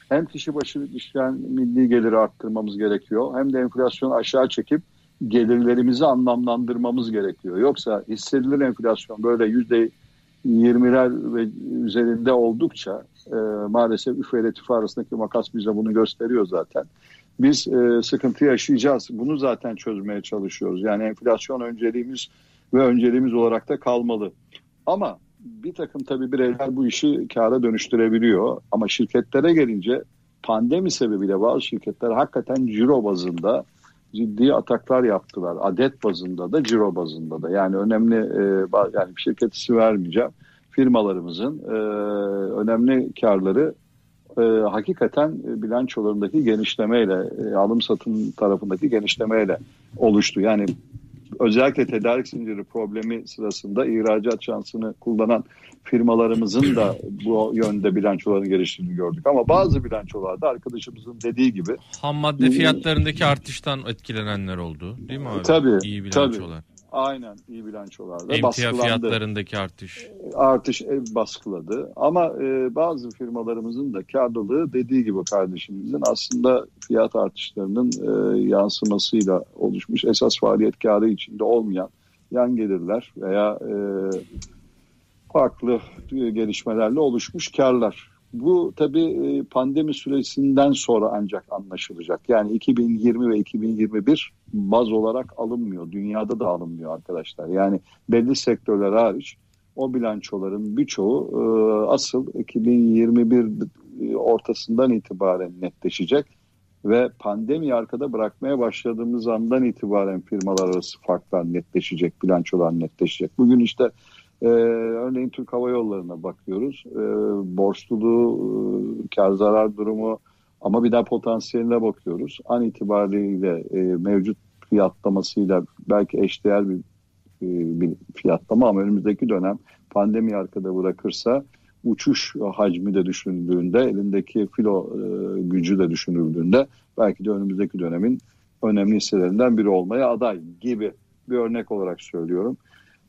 Speaker 2: hem kişi başı düşen milli geliri arttırmamız gerekiyor hem de enflasyonu aşağı çekip gelirlerimizi anlamlandırmamız gerekiyor. Yoksa hissedilir enflasyon böyle yüzde yirmiler ve üzerinde oldukça e, maalesef üfe ile tüfe arasındaki makas bize bunu gösteriyor zaten. Biz e, sıkıntı yaşayacağız. Bunu zaten çözmeye çalışıyoruz. Yani enflasyon önceliğimiz ve önceliğimiz olarak da kalmalı. Ama bir takım tabii bireyler bu işi kâra dönüştürebiliyor. Ama şirketlere gelince pandemi sebebiyle bazı şirketler hakikaten ciro bazında ciddi ataklar yaptılar. Adet bazında da ciro bazında da. Yani önemli e, yani şirket ismi vermeyeceğim. Firmalarımızın e, önemli karları e, hakikaten bilançolarındaki genişlemeyle, e, alım satım tarafındaki genişlemeyle oluştu. Yani özellikle tedarik zinciri problemi sırasında ihracat şansını kullanan firmalarımızın da bu yönde bilançoların geliştiğini gördük. Ama bazı bilançolarda arkadaşımızın dediği gibi
Speaker 1: Ham madde fiyatlarındaki artıştan etkilenenler oldu değil mi abi?
Speaker 2: Tabii,
Speaker 1: İyi bilançolar.
Speaker 2: Aynen iyi bilançolarda
Speaker 1: Emtia
Speaker 2: baskılandı.
Speaker 1: fiyatlarındaki artış.
Speaker 2: artış ev baskıladı. Ama e, bazı firmalarımızın da karlılığı dediği gibi kardeşimizin aslında fiyat artışlarının e, yansımasıyla oluşmuş esas faaliyet karı içinde olmayan yan gelirler veya e, farklı e, gelişmelerle oluşmuş karlar. Bu tabii e, pandemi süresinden sonra ancak anlaşılacak. Yani 2020 ve 2021 baz olarak alınmıyor. Dünyada da alınmıyor arkadaşlar. Yani belli sektörler hariç o bilançoların birçoğu e, asıl 2021 e, ortasından itibaren netleşecek ve pandemi arkada bırakmaya başladığımız andan itibaren firmalar arası farklar netleşecek, bilançolar netleşecek. Bugün işte e, örneğin Türk Hava Yolları'na bakıyoruz. E, borçluluğu, e, kar zarar durumu ama bir daha potansiyeline bakıyoruz. An itibariyle e, mevcut fiyatlamasıyla belki eşdeğer bir, e, bir fiyatlama ama önümüzdeki dönem pandemi arkada bırakırsa uçuş hacmi de düşünüldüğünde, elindeki filo e, gücü de düşünüldüğünde belki de önümüzdeki dönemin önemli hisselerinden biri olmaya aday gibi bir örnek olarak söylüyorum.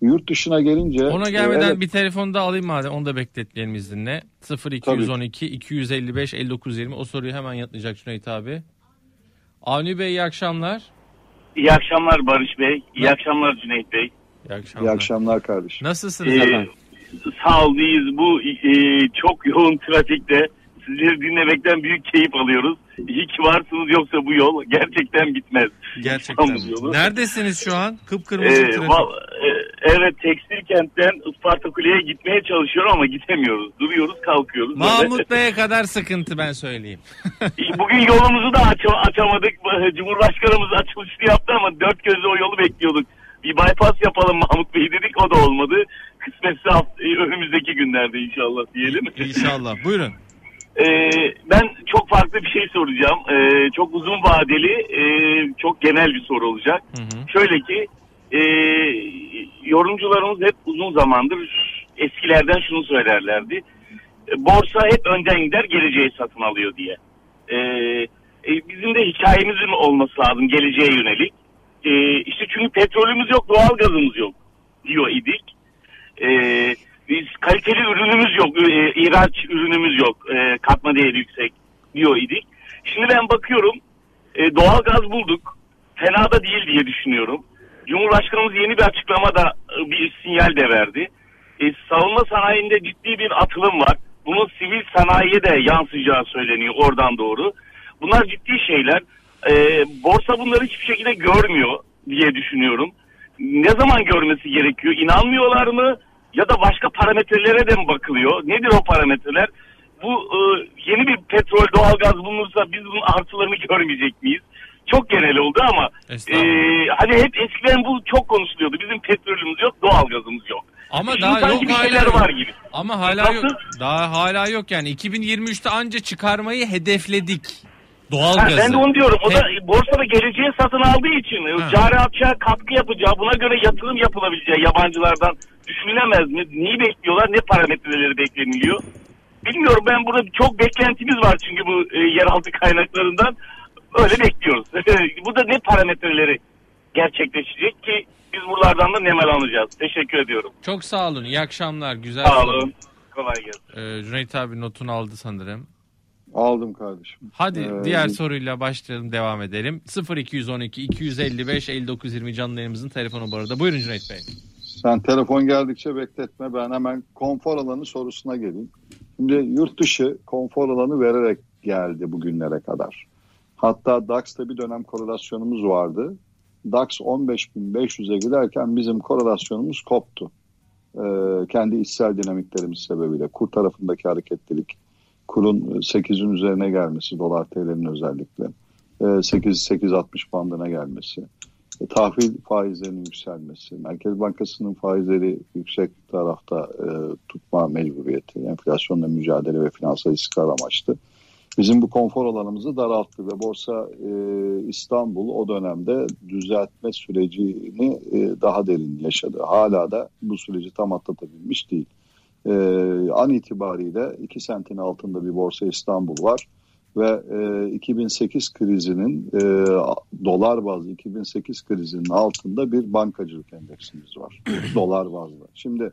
Speaker 2: Yurt dışına gelince...
Speaker 1: Ona gelmeden
Speaker 2: e, evet,
Speaker 1: bir telefonu da alayım madem onu da bekletmeyelim izninle. 0212 255 5920 o soruyu hemen yanıtlayacak Cüneyt abi. Avni Bey iyi akşamlar.
Speaker 6: İyi akşamlar Barış Bey. İyi
Speaker 1: Ne-
Speaker 6: akşamlar Cüneyt Bey.
Speaker 1: İyi akşamlar.
Speaker 2: İyi akşamlar kardeşim.
Speaker 1: Nasılsınız
Speaker 6: Ee,
Speaker 1: efendim?
Speaker 6: sağ ol biz bu e, çok yoğun trafikte sizleri dinlemekten büyük keyif alıyoruz. İyi ki varsınız yoksa bu yol gerçekten bitmez.
Speaker 1: Gerçekten. Neredesiniz şu an? Kıpkırmızı
Speaker 6: Ee,
Speaker 1: trafik.
Speaker 6: val- e, evet tekstil kentten Isparta Kule'ye gitmeye çalışıyorum ama gitemiyoruz. Duruyoruz kalkıyoruz.
Speaker 1: Mahmut Bey'e kadar sıkıntı ben söyleyeyim. *laughs*
Speaker 6: Bugün yolumuzu da aç- açamadık. Cumhurbaşkanımız açılışını yaptı ama dört gözle o yolu bekliyorduk. Bir bypass yapalım Mahmut Bey dedik o da olmadı. Kısmetse haft- e, önümüzdeki günlerde inşallah diyelim.
Speaker 1: İnşallah. Buyurun.
Speaker 6: Ee, *laughs* ben çok farklı bir şey soracağım. Ee, çok uzun vadeli, e, çok genel bir soru olacak.
Speaker 1: Hı hı.
Speaker 6: Şöyle ki, e, yorumcularımız hep uzun zamandır eskilerden şunu söylerlerdi. E, Borsa hep önden gider, geleceği satın alıyor diye. E, e, bizim de hikayemizin olması lazım geleceğe yönelik. E, işte çünkü petrolümüz yok, doğalgazımız yok diyor idik. E, biz kaliteli ürünümüz yok, e, ihraç ürünümüz yok, e, katma değeri yüksek diyor idik. Şimdi ben bakıyorum, e, doğalgaz bulduk, fena da değil diye düşünüyorum. Cumhurbaşkanımız yeni bir açıklamada e, bir sinyal de verdi. E, savunma sanayinde ciddi bir atılım var. Bunun sivil sanayiye de yansıyacağı söyleniyor oradan doğru. Bunlar ciddi şeyler. E, borsa bunları hiçbir şekilde görmüyor diye düşünüyorum. Ne zaman görmesi gerekiyor? İnanmıyorlar mı? Ya da başka parametrelere de mi bakılıyor? Nedir o parametreler? Bu e, yeni bir petrol, doğalgaz bulunursa biz bunun artılarını görmeyecek miyiz? Çok genel oldu ama e, hani hep eskiden bu çok konuşuluyordu. Bizim petrolümüz yok, doğalgazımız yok.
Speaker 1: Ama
Speaker 6: Şimdi
Speaker 1: daha yok
Speaker 6: bir
Speaker 1: hala yok.
Speaker 6: var gibi.
Speaker 1: Ama hala yok.
Speaker 6: Nasıl?
Speaker 1: Daha hala yok yani. 2023'te anca çıkarmayı hedefledik.
Speaker 6: Ha,
Speaker 1: Doğalgazı.
Speaker 6: ben de onu diyorum. O da borsada geleceğe satın aldığı için e,
Speaker 1: Ha.
Speaker 6: cari açığa katkı yapacağı, buna göre yatırım yapılabileceği yabancılardan düşünülemez mi? Neyi bekliyorlar? Ne parametreleri bekleniliyor? Bilmiyorum ben burada çok beklentimiz var çünkü bu e, yeraltı kaynaklarından. Öyle bekliyoruz. *laughs* burada ne parametreleri gerçekleşecek ki biz buralardan da nemel alacağız. Teşekkür ediyorum.
Speaker 1: Çok sağ olun. İyi akşamlar. Güzel
Speaker 6: Sağ
Speaker 1: soru.
Speaker 6: olun. Kolay gelsin.
Speaker 1: Ee, Cüneyt abi notunu aldı sanırım.
Speaker 2: Aldım kardeşim.
Speaker 1: Hadi
Speaker 2: Ee,
Speaker 1: diğer soruyla başlayalım devam edelim. 0212 255 5920 canlı yayınımızın telefonu bu arada. Buyurun Cüneyt Bey.
Speaker 2: Sen telefon geldikçe bekletme. Ben hemen konfor alanı sorusuna geleyim. Şimdi yurt dışı konfor alanı vererek geldi bugünlere kadar. Hatta DAX'ta bir dönem korelasyonumuz vardı. DAX 15.500'e giderken bizim korelasyonumuz koptu. Ee, kendi içsel dinamiklerimiz sebebiyle. Kur tarafındaki hareketlilik, kurun 8'in üzerine gelmesi, dolar TL'nin özellikle. Ee, 8-8.60 bandına gelmesi. E, tahvil faizlerinin yükselmesi, Merkez Bankası'nın faizleri yüksek tarafta e, tutma mecburiyeti, enflasyonla mücadele ve finansal istikrar amaçlı. Bizim bu konfor alanımızı daralttı ve Borsa e, İstanbul o dönemde düzeltme sürecini e, daha derin yaşadı. Hala da bu süreci tam atlatabilmiş değil. E, an itibariyle 2 sentin altında bir Borsa İstanbul var ve e, 2008 krizinin e, dolar bazlı 2008 krizinin altında bir bankacılık endeksimiz var. *clears throat* dolar bazlı. Şimdi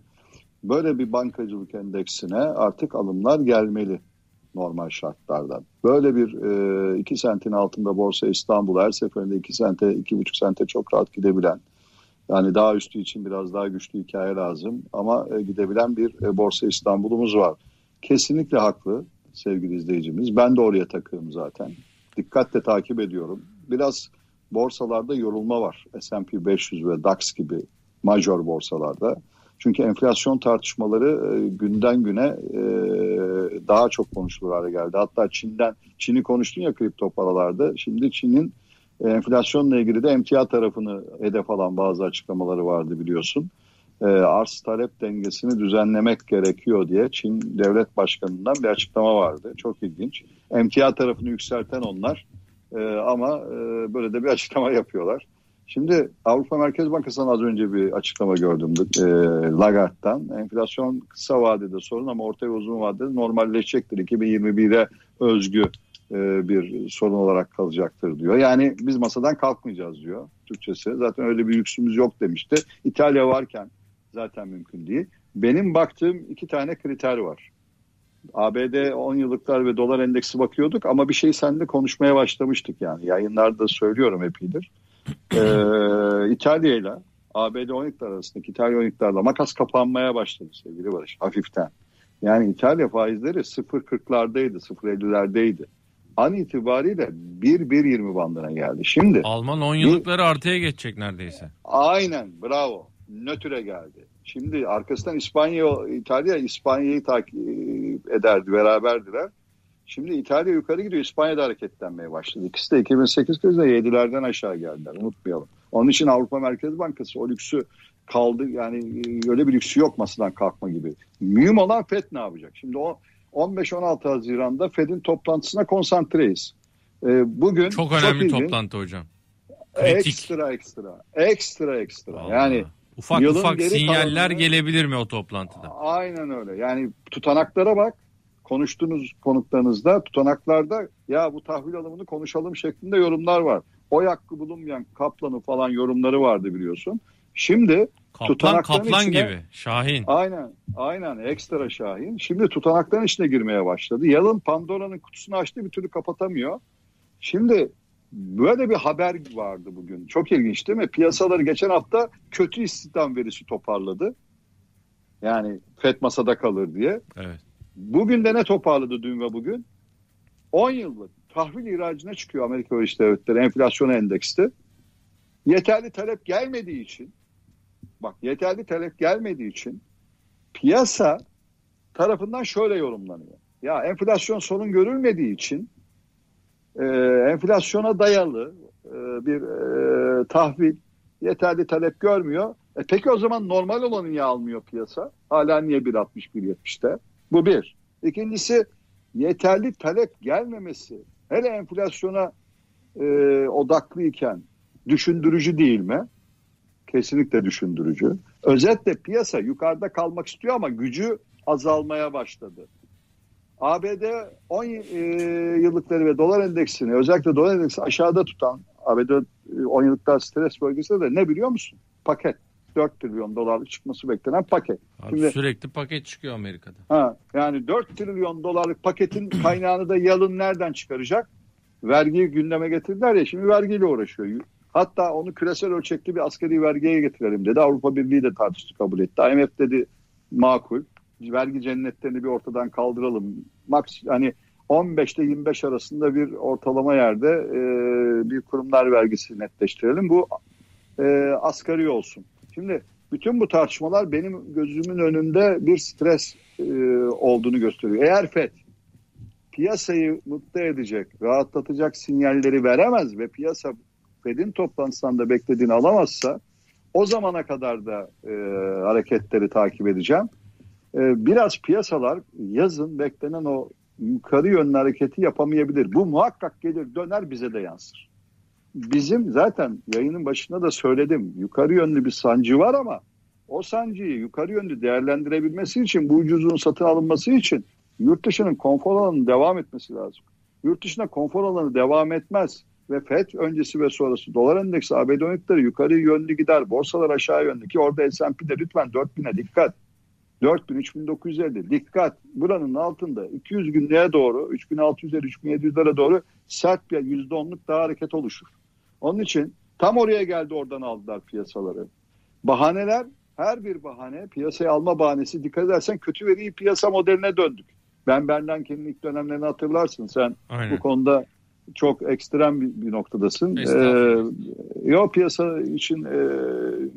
Speaker 2: böyle bir bankacılık endeksine artık alımlar gelmeli normal şartlardan. Böyle bir 2 sentin altında Borsa İstanbul her seferinde 2 sente 2,5 sente çok rahat gidebilen yani daha üstü için biraz daha güçlü hikaye lazım ama e, gidebilen bir e, Borsa İstanbul'umuz var. Kesinlikle haklı sevgili izleyicimiz. Ben de oraya takığım zaten. Dikkatle takip ediyorum. Biraz borsalarda yorulma var. S&P 500 ve DAX gibi major borsalarda. Çünkü enflasyon tartışmaları e, günden güne e, daha çok konuşulur hale geldi. Hatta Çin'den, Çin'i konuştun ya kripto paralarda. Şimdi Çin'in e, enflasyonla ilgili de emtia tarafını hedef alan bazı açıklamaları vardı biliyorsun. E, arz talep dengesini düzenlemek gerekiyor diye Çin devlet başkanından bir açıklama vardı. Çok ilginç. Emtia tarafını yükselten onlar ama böyle de bir açıklama yapıyorlar. Şimdi Avrupa Merkez Bankası'ndan az önce bir açıklama gördüm e, Lagarde'dan. Enflasyon kısa vadede sorun ama orta ve uzun vadede normalleşecektir. 2021'e özgü e, bir sorun olarak kalacaktır diyor. Yani biz masadan kalkmayacağız diyor Türkçesi. Zaten öyle bir lüksümüz yok demişti. İtalya varken zaten mümkün değil. Benim baktığım iki tane kriter var. ABD 10 yıllıklar ve dolar endeksi bakıyorduk ama bir şey seninle konuşmaya başlamıştık yani. Yayınlarda söylüyorum epidir. Ee, İtalya ile ABD oyuncular arasındaki İtalya oyuncularla makas kapanmaya başladı sevgili Barış hafiften. Yani İtalya faizleri 0.40'lardaydı, 0.50'lerdeydi. An itibariyle 1-1.20 bandına geldi. Şimdi
Speaker 1: Alman 10 yıllıkları artıya geçecek neredeyse.
Speaker 2: aynen bravo nötre geldi. Şimdi arkasından İspanya, İtalya İspanya'yı takip ederdi, beraberdiler. Şimdi İtalya yukarı gidiyor, İspanya da hareketlenmeye başladı. İkisi de 2008 krizde 7'lerden aşağı geldiler, unutmayalım. Onun için Avrupa Merkez Bankası o lüksü kaldı, yani e, öyle bir lüksü yok masadan kalkma gibi. Mühim olan FED ne yapacak? Şimdi o 15-16 Haziran'da FED'in toplantısına konsantreyiz. Ee, bugün
Speaker 1: Çok önemli
Speaker 2: ilginç,
Speaker 1: toplantı hocam. Kritik.
Speaker 2: Ekstra ekstra, ekstra ekstra.
Speaker 1: Vallahi.
Speaker 2: Yani
Speaker 1: ufak ufak sinyaller
Speaker 2: kalanını-
Speaker 1: gelebilir mi o toplantıda?
Speaker 2: Aynen öyle. Yani tutanaklara bak. Konuştuğunuz konuklarınızda tutanaklarda ya bu tahvil alımını konuşalım şeklinde yorumlar var. Oy hakkı bulunmayan Kaplan'ın falan yorumları vardı biliyorsun. Şimdi
Speaker 1: Kaplan kaplan
Speaker 2: içine-
Speaker 1: gibi. Şahin.
Speaker 2: aynen aynen ekstra şahin. Şimdi tutanakların içine girmeye başladı. Yalın Pandora'nın kutusunu açtı bir türlü kapatamıyor. Şimdi böyle bir haber vardı bugün. Çok ilginç değil mi? Piyasaları geçen hafta kötü istihdam verisi toparladı. Yani FED masada kalır diye.
Speaker 1: Evet.
Speaker 2: Bugün de ne toparladı dün ve bugün? 10 yıllık tahvil ihracına çıkıyor Amerika Birleşik Devletleri enflasyona endeksti. Yeterli talep gelmediği için bak yeterli talep gelmediği için piyasa tarafından şöyle yorumlanıyor. Ya enflasyon sorun görülmediği için e, enflasyona dayalı e, bir e, tahvil yeterli talep görmüyor. E peki o zaman normal olanı niye almıyor piyasa? Hala niye 1.60-1.70'te? Bu bir. İkincisi yeterli talep gelmemesi hele enflasyona e, odaklıyken düşündürücü değil mi? Kesinlikle düşündürücü. Özetle piyasa yukarıda kalmak istiyor ama gücü azalmaya başladı. ABD 10 e, yıllıkları ve dolar endeksini özellikle dolar endeksi aşağıda tutan ABD e, 10 yıllıklar stres bölgesinde de ne biliyor musun? Paket. 4 trilyon dolarlık çıkması beklenen paket.
Speaker 1: Abi
Speaker 2: Şimdi-
Speaker 1: sürekli paket çıkıyor Amerika'da.
Speaker 2: Ha, yani 4 trilyon dolarlık paketin kaynağını da yalın nereden çıkaracak? Vergiyi gündeme getirdiler ya şimdi vergiyle uğraşıyor. Hatta onu küresel ölçekli bir askeri vergiye getirelim dedi. Avrupa Birliği de tartıştı kabul etti. IMF dedi makul. Vergi cennetlerini bir ortadan kaldıralım. Max hani 15 ile 25 arasında bir ortalama yerde e, bir kurumlar vergisi netleştirelim. Bu e, asgari olsun. Şimdi bütün bu tartışmalar benim gözümün önünde bir stres e, olduğunu gösteriyor. Eğer FED piyasayı mutlu edecek, rahatlatacak sinyalleri veremez ve piyasa FED'in toplantısından da beklediğini alamazsa o zamana kadar da e, hareketleri takip edeceğim. E, biraz piyasalar yazın beklenen o yukarı yönlü hareketi yapamayabilir. Bu muhakkak gelir döner bize de yansır. Bizim zaten yayının başında da söyledim. Yukarı yönlü bir sancı var ama o sancıyı yukarı yönlü değerlendirebilmesi için bu ucuzluğun satın alınması için yurt dışının konfor alanının devam etmesi lazım. Yurt dışına konfor alanı devam etmez ve FED öncesi ve sonrası dolar endeksi ABD oyuncuları yukarı yönlü gider. Borsalar aşağı yönlü ki orada S&P'de lütfen 4000'e dikkat. 4000, 3950 dikkat. Buranın altında 200 günlüğe doğru 3600'lere 3700'lere doğru sert bir %10'luk daha hareket oluşur. Onun için tam oraya geldi oradan aldılar piyasaları. Bahaneler her bir bahane piyasaya alma bahanesi dikkat edersen kötü ve iyi piyasa modeline döndük. Ben Bernanke'nin ilk dönemlerini hatırlarsın sen
Speaker 1: Aynen.
Speaker 2: bu konuda çok ekstrem bir, bir noktadasın. Ee, yok piyasa için e,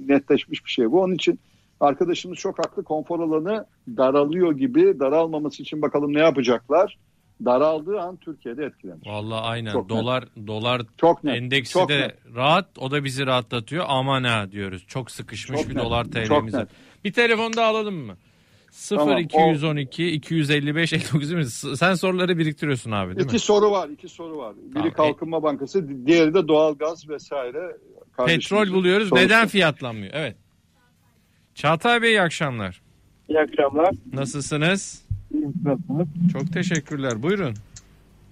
Speaker 2: netleşmiş bir şey bu. Onun için arkadaşımız çok haklı konfor alanı daralıyor gibi daralmaması için bakalım ne yapacaklar. Daraldığı an Türkiye'de etkilenir.
Speaker 1: Vallahi aynen.
Speaker 2: Çok net.
Speaker 1: dolar dolar
Speaker 2: Çok net.
Speaker 1: endeksi
Speaker 2: çok
Speaker 1: de
Speaker 2: net.
Speaker 1: rahat. O da bizi rahatlatıyor. Aman ha diyoruz. Çok sıkışmış
Speaker 2: Çok
Speaker 1: bir
Speaker 2: net.
Speaker 1: dolar TL'miz. Bir telefon da alalım mı? 0
Speaker 2: Tamam,
Speaker 1: 212 255 59 değil mi? Sen soruları biriktiriyorsun abi değil
Speaker 2: İki
Speaker 1: mi?
Speaker 2: soru var, iki soru var. Biri
Speaker 1: Tamam.
Speaker 2: Kalkınma Bankası, diğeri de doğalgaz vesaire.
Speaker 1: Petrol buluyoruz.
Speaker 2: sorusu.
Speaker 1: Neden fiyatlanmıyor? Evet. Çağatay Bey iyi akşamlar.
Speaker 7: İyi akşamlar.
Speaker 1: Nasılsınız?
Speaker 7: Nasılsınız?
Speaker 1: Çok teşekkürler. Buyurun.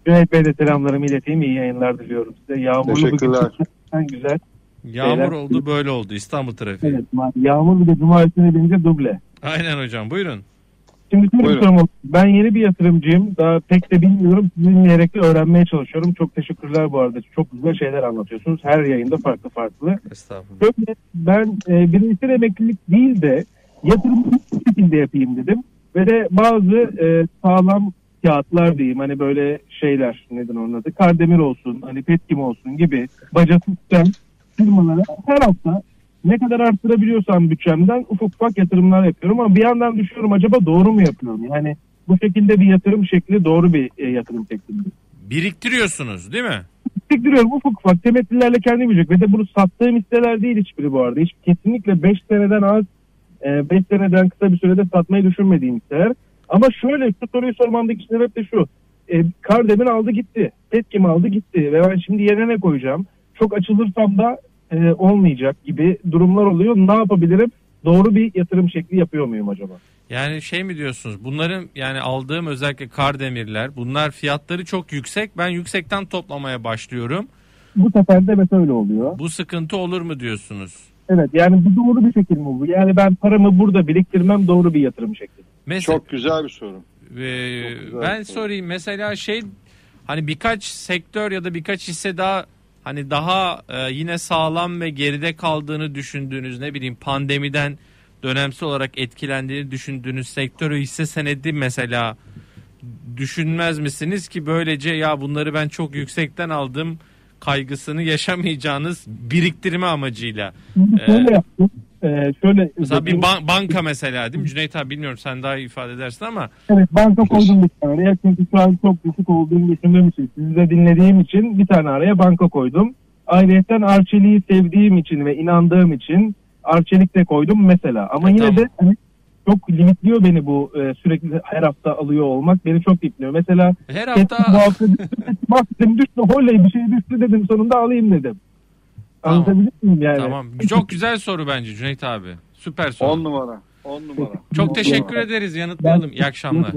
Speaker 7: Cüneyt Bey de selamlarımı ileteyim. İyi yayınlar diliyorum size. Yağmurlu
Speaker 2: Teşekkürler.
Speaker 7: bugün güzel.
Speaker 1: Yağmur
Speaker 7: Beyler.
Speaker 1: oldu böyle oldu İstanbul trafiği.
Speaker 7: Evet, yağmur bir de cuma üstüne binince duble.
Speaker 1: Aynen hocam buyurun.
Speaker 7: Şimdi şöyle bir sorum oldu. Ben yeni bir yatırımcıyım. Daha pek de bilmiyorum. Sizi dinleyerek de öğrenmeye çalışıyorum. Çok teşekkürler bu arada. Çok güzel şeyler anlatıyorsunuz. Her yayında farklı farklı.
Speaker 1: Estağfurullah.
Speaker 7: Şöyle ben e, bireysel emeklilik değil de yatırımı bu şekilde yapayım dedim. Ve de bazı e, sağlam kağıtlar diyeyim hani böyle şeyler neden onun adı Kardemir olsun hani Petkim olsun gibi bacası tutan firmalara her hafta ne kadar arttırabiliyorsam bütçemden ufak ufak yatırımlar yapıyorum ama bir yandan düşünüyorum acaba doğru mu yapıyorum? Yani bu şekilde bir yatırım şekli doğru bir e, yatırım şekli.
Speaker 1: Biriktiriyorsunuz değil mi?
Speaker 7: Biriktiriyorum ufak ufak temettülerle kendim yiyecek ve de bunu sattığım hisseler değil hiçbiri bu arada. Hiç kesinlikle 5 seneden az 5 seneden kısa bir sürede satmayı düşünmediğim hisseler. Ama şöyle şu soruyu sormamdaki sebep de şu. E, Kardemir aldı gitti. Petkim aldı gitti ve ben şimdi yerine ne koyacağım? Çok açılırsam da e, olmayacak gibi durumlar oluyor. Ne yapabilirim? Doğru bir yatırım şekli yapıyor muyum acaba?
Speaker 1: Yani şey mi diyorsunuz? Bunların yani aldığım özellikle Kardemirler bunlar fiyatları çok yüksek. Ben yüksekten toplamaya başlıyorum.
Speaker 7: Bu sefer de evet öyle oluyor.
Speaker 1: Bu sıkıntı olur mu diyorsunuz?
Speaker 7: Evet yani bu doğru bir şekil mi bu? Yani ben paramı burada biriktirmem doğru bir yatırım şekli.
Speaker 1: Mesela
Speaker 2: Çok güzel bir soru. Çok güzel
Speaker 1: ben
Speaker 2: bir soru.
Speaker 1: sorayım mesela şey hani birkaç sektör ya da birkaç hisse daha hani daha e, yine sağlam ve geride kaldığını düşündüğünüz ne bileyim pandemiden dönemsel olarak etkilendiğini düşündüğünüz sektörü hisse senedi mesela düşünmez misiniz ki böylece ya bunları ben çok yüksekten aldım kaygısını yaşamayacağınız biriktirme amacıyla.
Speaker 7: Şöyle yaptım. Ee, şöyle
Speaker 1: Mesela bir ban- banka mesela değil mi Cüneyt abi bilmiyorum sen daha iyi ifade edersin ama
Speaker 7: Evet banka koydum bir tane araya çünkü şu an çok düşük olduğunu düşündüğüm için sizi de dinlediğim için bir tane araya banka koydum. Ayrıyeten Arçelik'i sevdiğim için ve inandığım için Arçelik de koydum mesela. Ama
Speaker 1: E,
Speaker 7: yine
Speaker 1: tamam.
Speaker 7: de hani çok limitliyor beni bu e, sürekli her hafta alıyor olmak beni çok limitliyor. Mesela
Speaker 1: her
Speaker 7: Hafta... bu
Speaker 1: hafta
Speaker 7: hafta *laughs* düştü, oley bir şey düştü dedim sonunda alayım dedim.
Speaker 1: Tamam.
Speaker 7: Anlatabilir miyim yani?
Speaker 1: tamam çok güzel soru bence Cüneyt abi süper soru.
Speaker 2: 10 numara. 10 numara.
Speaker 1: Çok teşekkür ederiz yanıtlayalım. İyi akşamlar.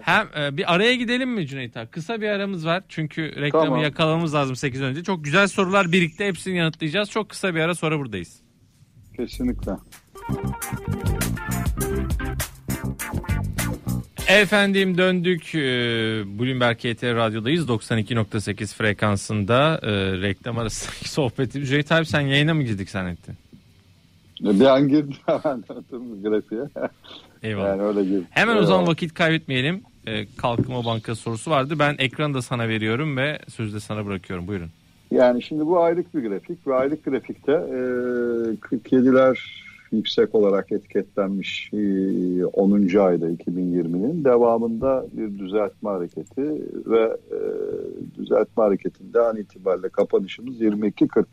Speaker 1: Hem e, bir araya gidelim mi Cüneyt abi? Kısa bir aramız var. Çünkü reklamı
Speaker 2: Tamam.
Speaker 1: yakalamamız lazım 8 önce. Çok güzel sorular birlikte hepsini yanıtlayacağız. Çok kısa bir ara sonra buradayız.
Speaker 2: Kesinlikle.
Speaker 1: Efendim döndük. Ee, Bloomberg KT Radyo'dayız. 92.8 frekansında e, reklam arasındaki *laughs* sohbeti. Cüneyt abi sen yayına mı girdik zannettin?
Speaker 2: Bir an girdim *laughs* hemen grafiğe.
Speaker 1: Eyvallah.
Speaker 2: Yani öyle girdim.
Speaker 1: Hemen o zaman
Speaker 2: Eyvallah.
Speaker 1: vakit kaybetmeyelim. Ee, Kalkınma Bankası sorusu vardı. Ben ekranı da sana veriyorum ve sözü de sana bırakıyorum. Buyurun.
Speaker 2: Yani şimdi bu aylık bir grafik ve aylık grafikte e, 47'ler yüksek olarak etiketlenmiş e, 10. ayda 2020'nin devamında bir düzeltme hareketi ve e, düzeltme hareketinde an itibariyle kapanışımız 22.40.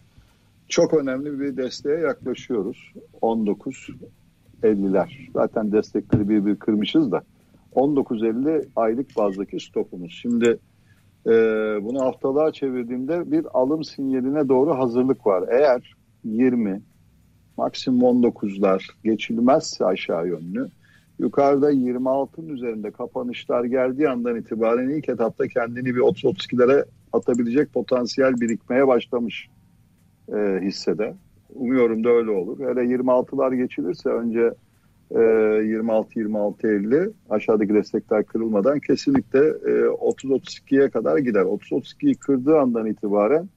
Speaker 2: Çok önemli bir desteğe yaklaşıyoruz. 19.50'ler. Zaten destekleri bir bir kırmışız da 19.50 aylık bazdaki stopumuz. Şimdi ee, bunu haftalığa çevirdiğimde bir alım sinyaline doğru hazırlık var. Eğer 20 maksimum 19'lar geçilmezse aşağı yönlü yukarıda 26'ın üzerinde kapanışlar geldiği andan itibaren ilk etapta kendini bir 30-32'lere atabilecek potansiyel birikmeye başlamış e, hissede. Umuyorum da öyle olur. Hele 26'lar geçilirse önce e, 26-26-50 aşağıdaki destekler kırılmadan kesinlikle e, 30-32'ye kadar gider. 30-32'yi kırdığı andan itibaren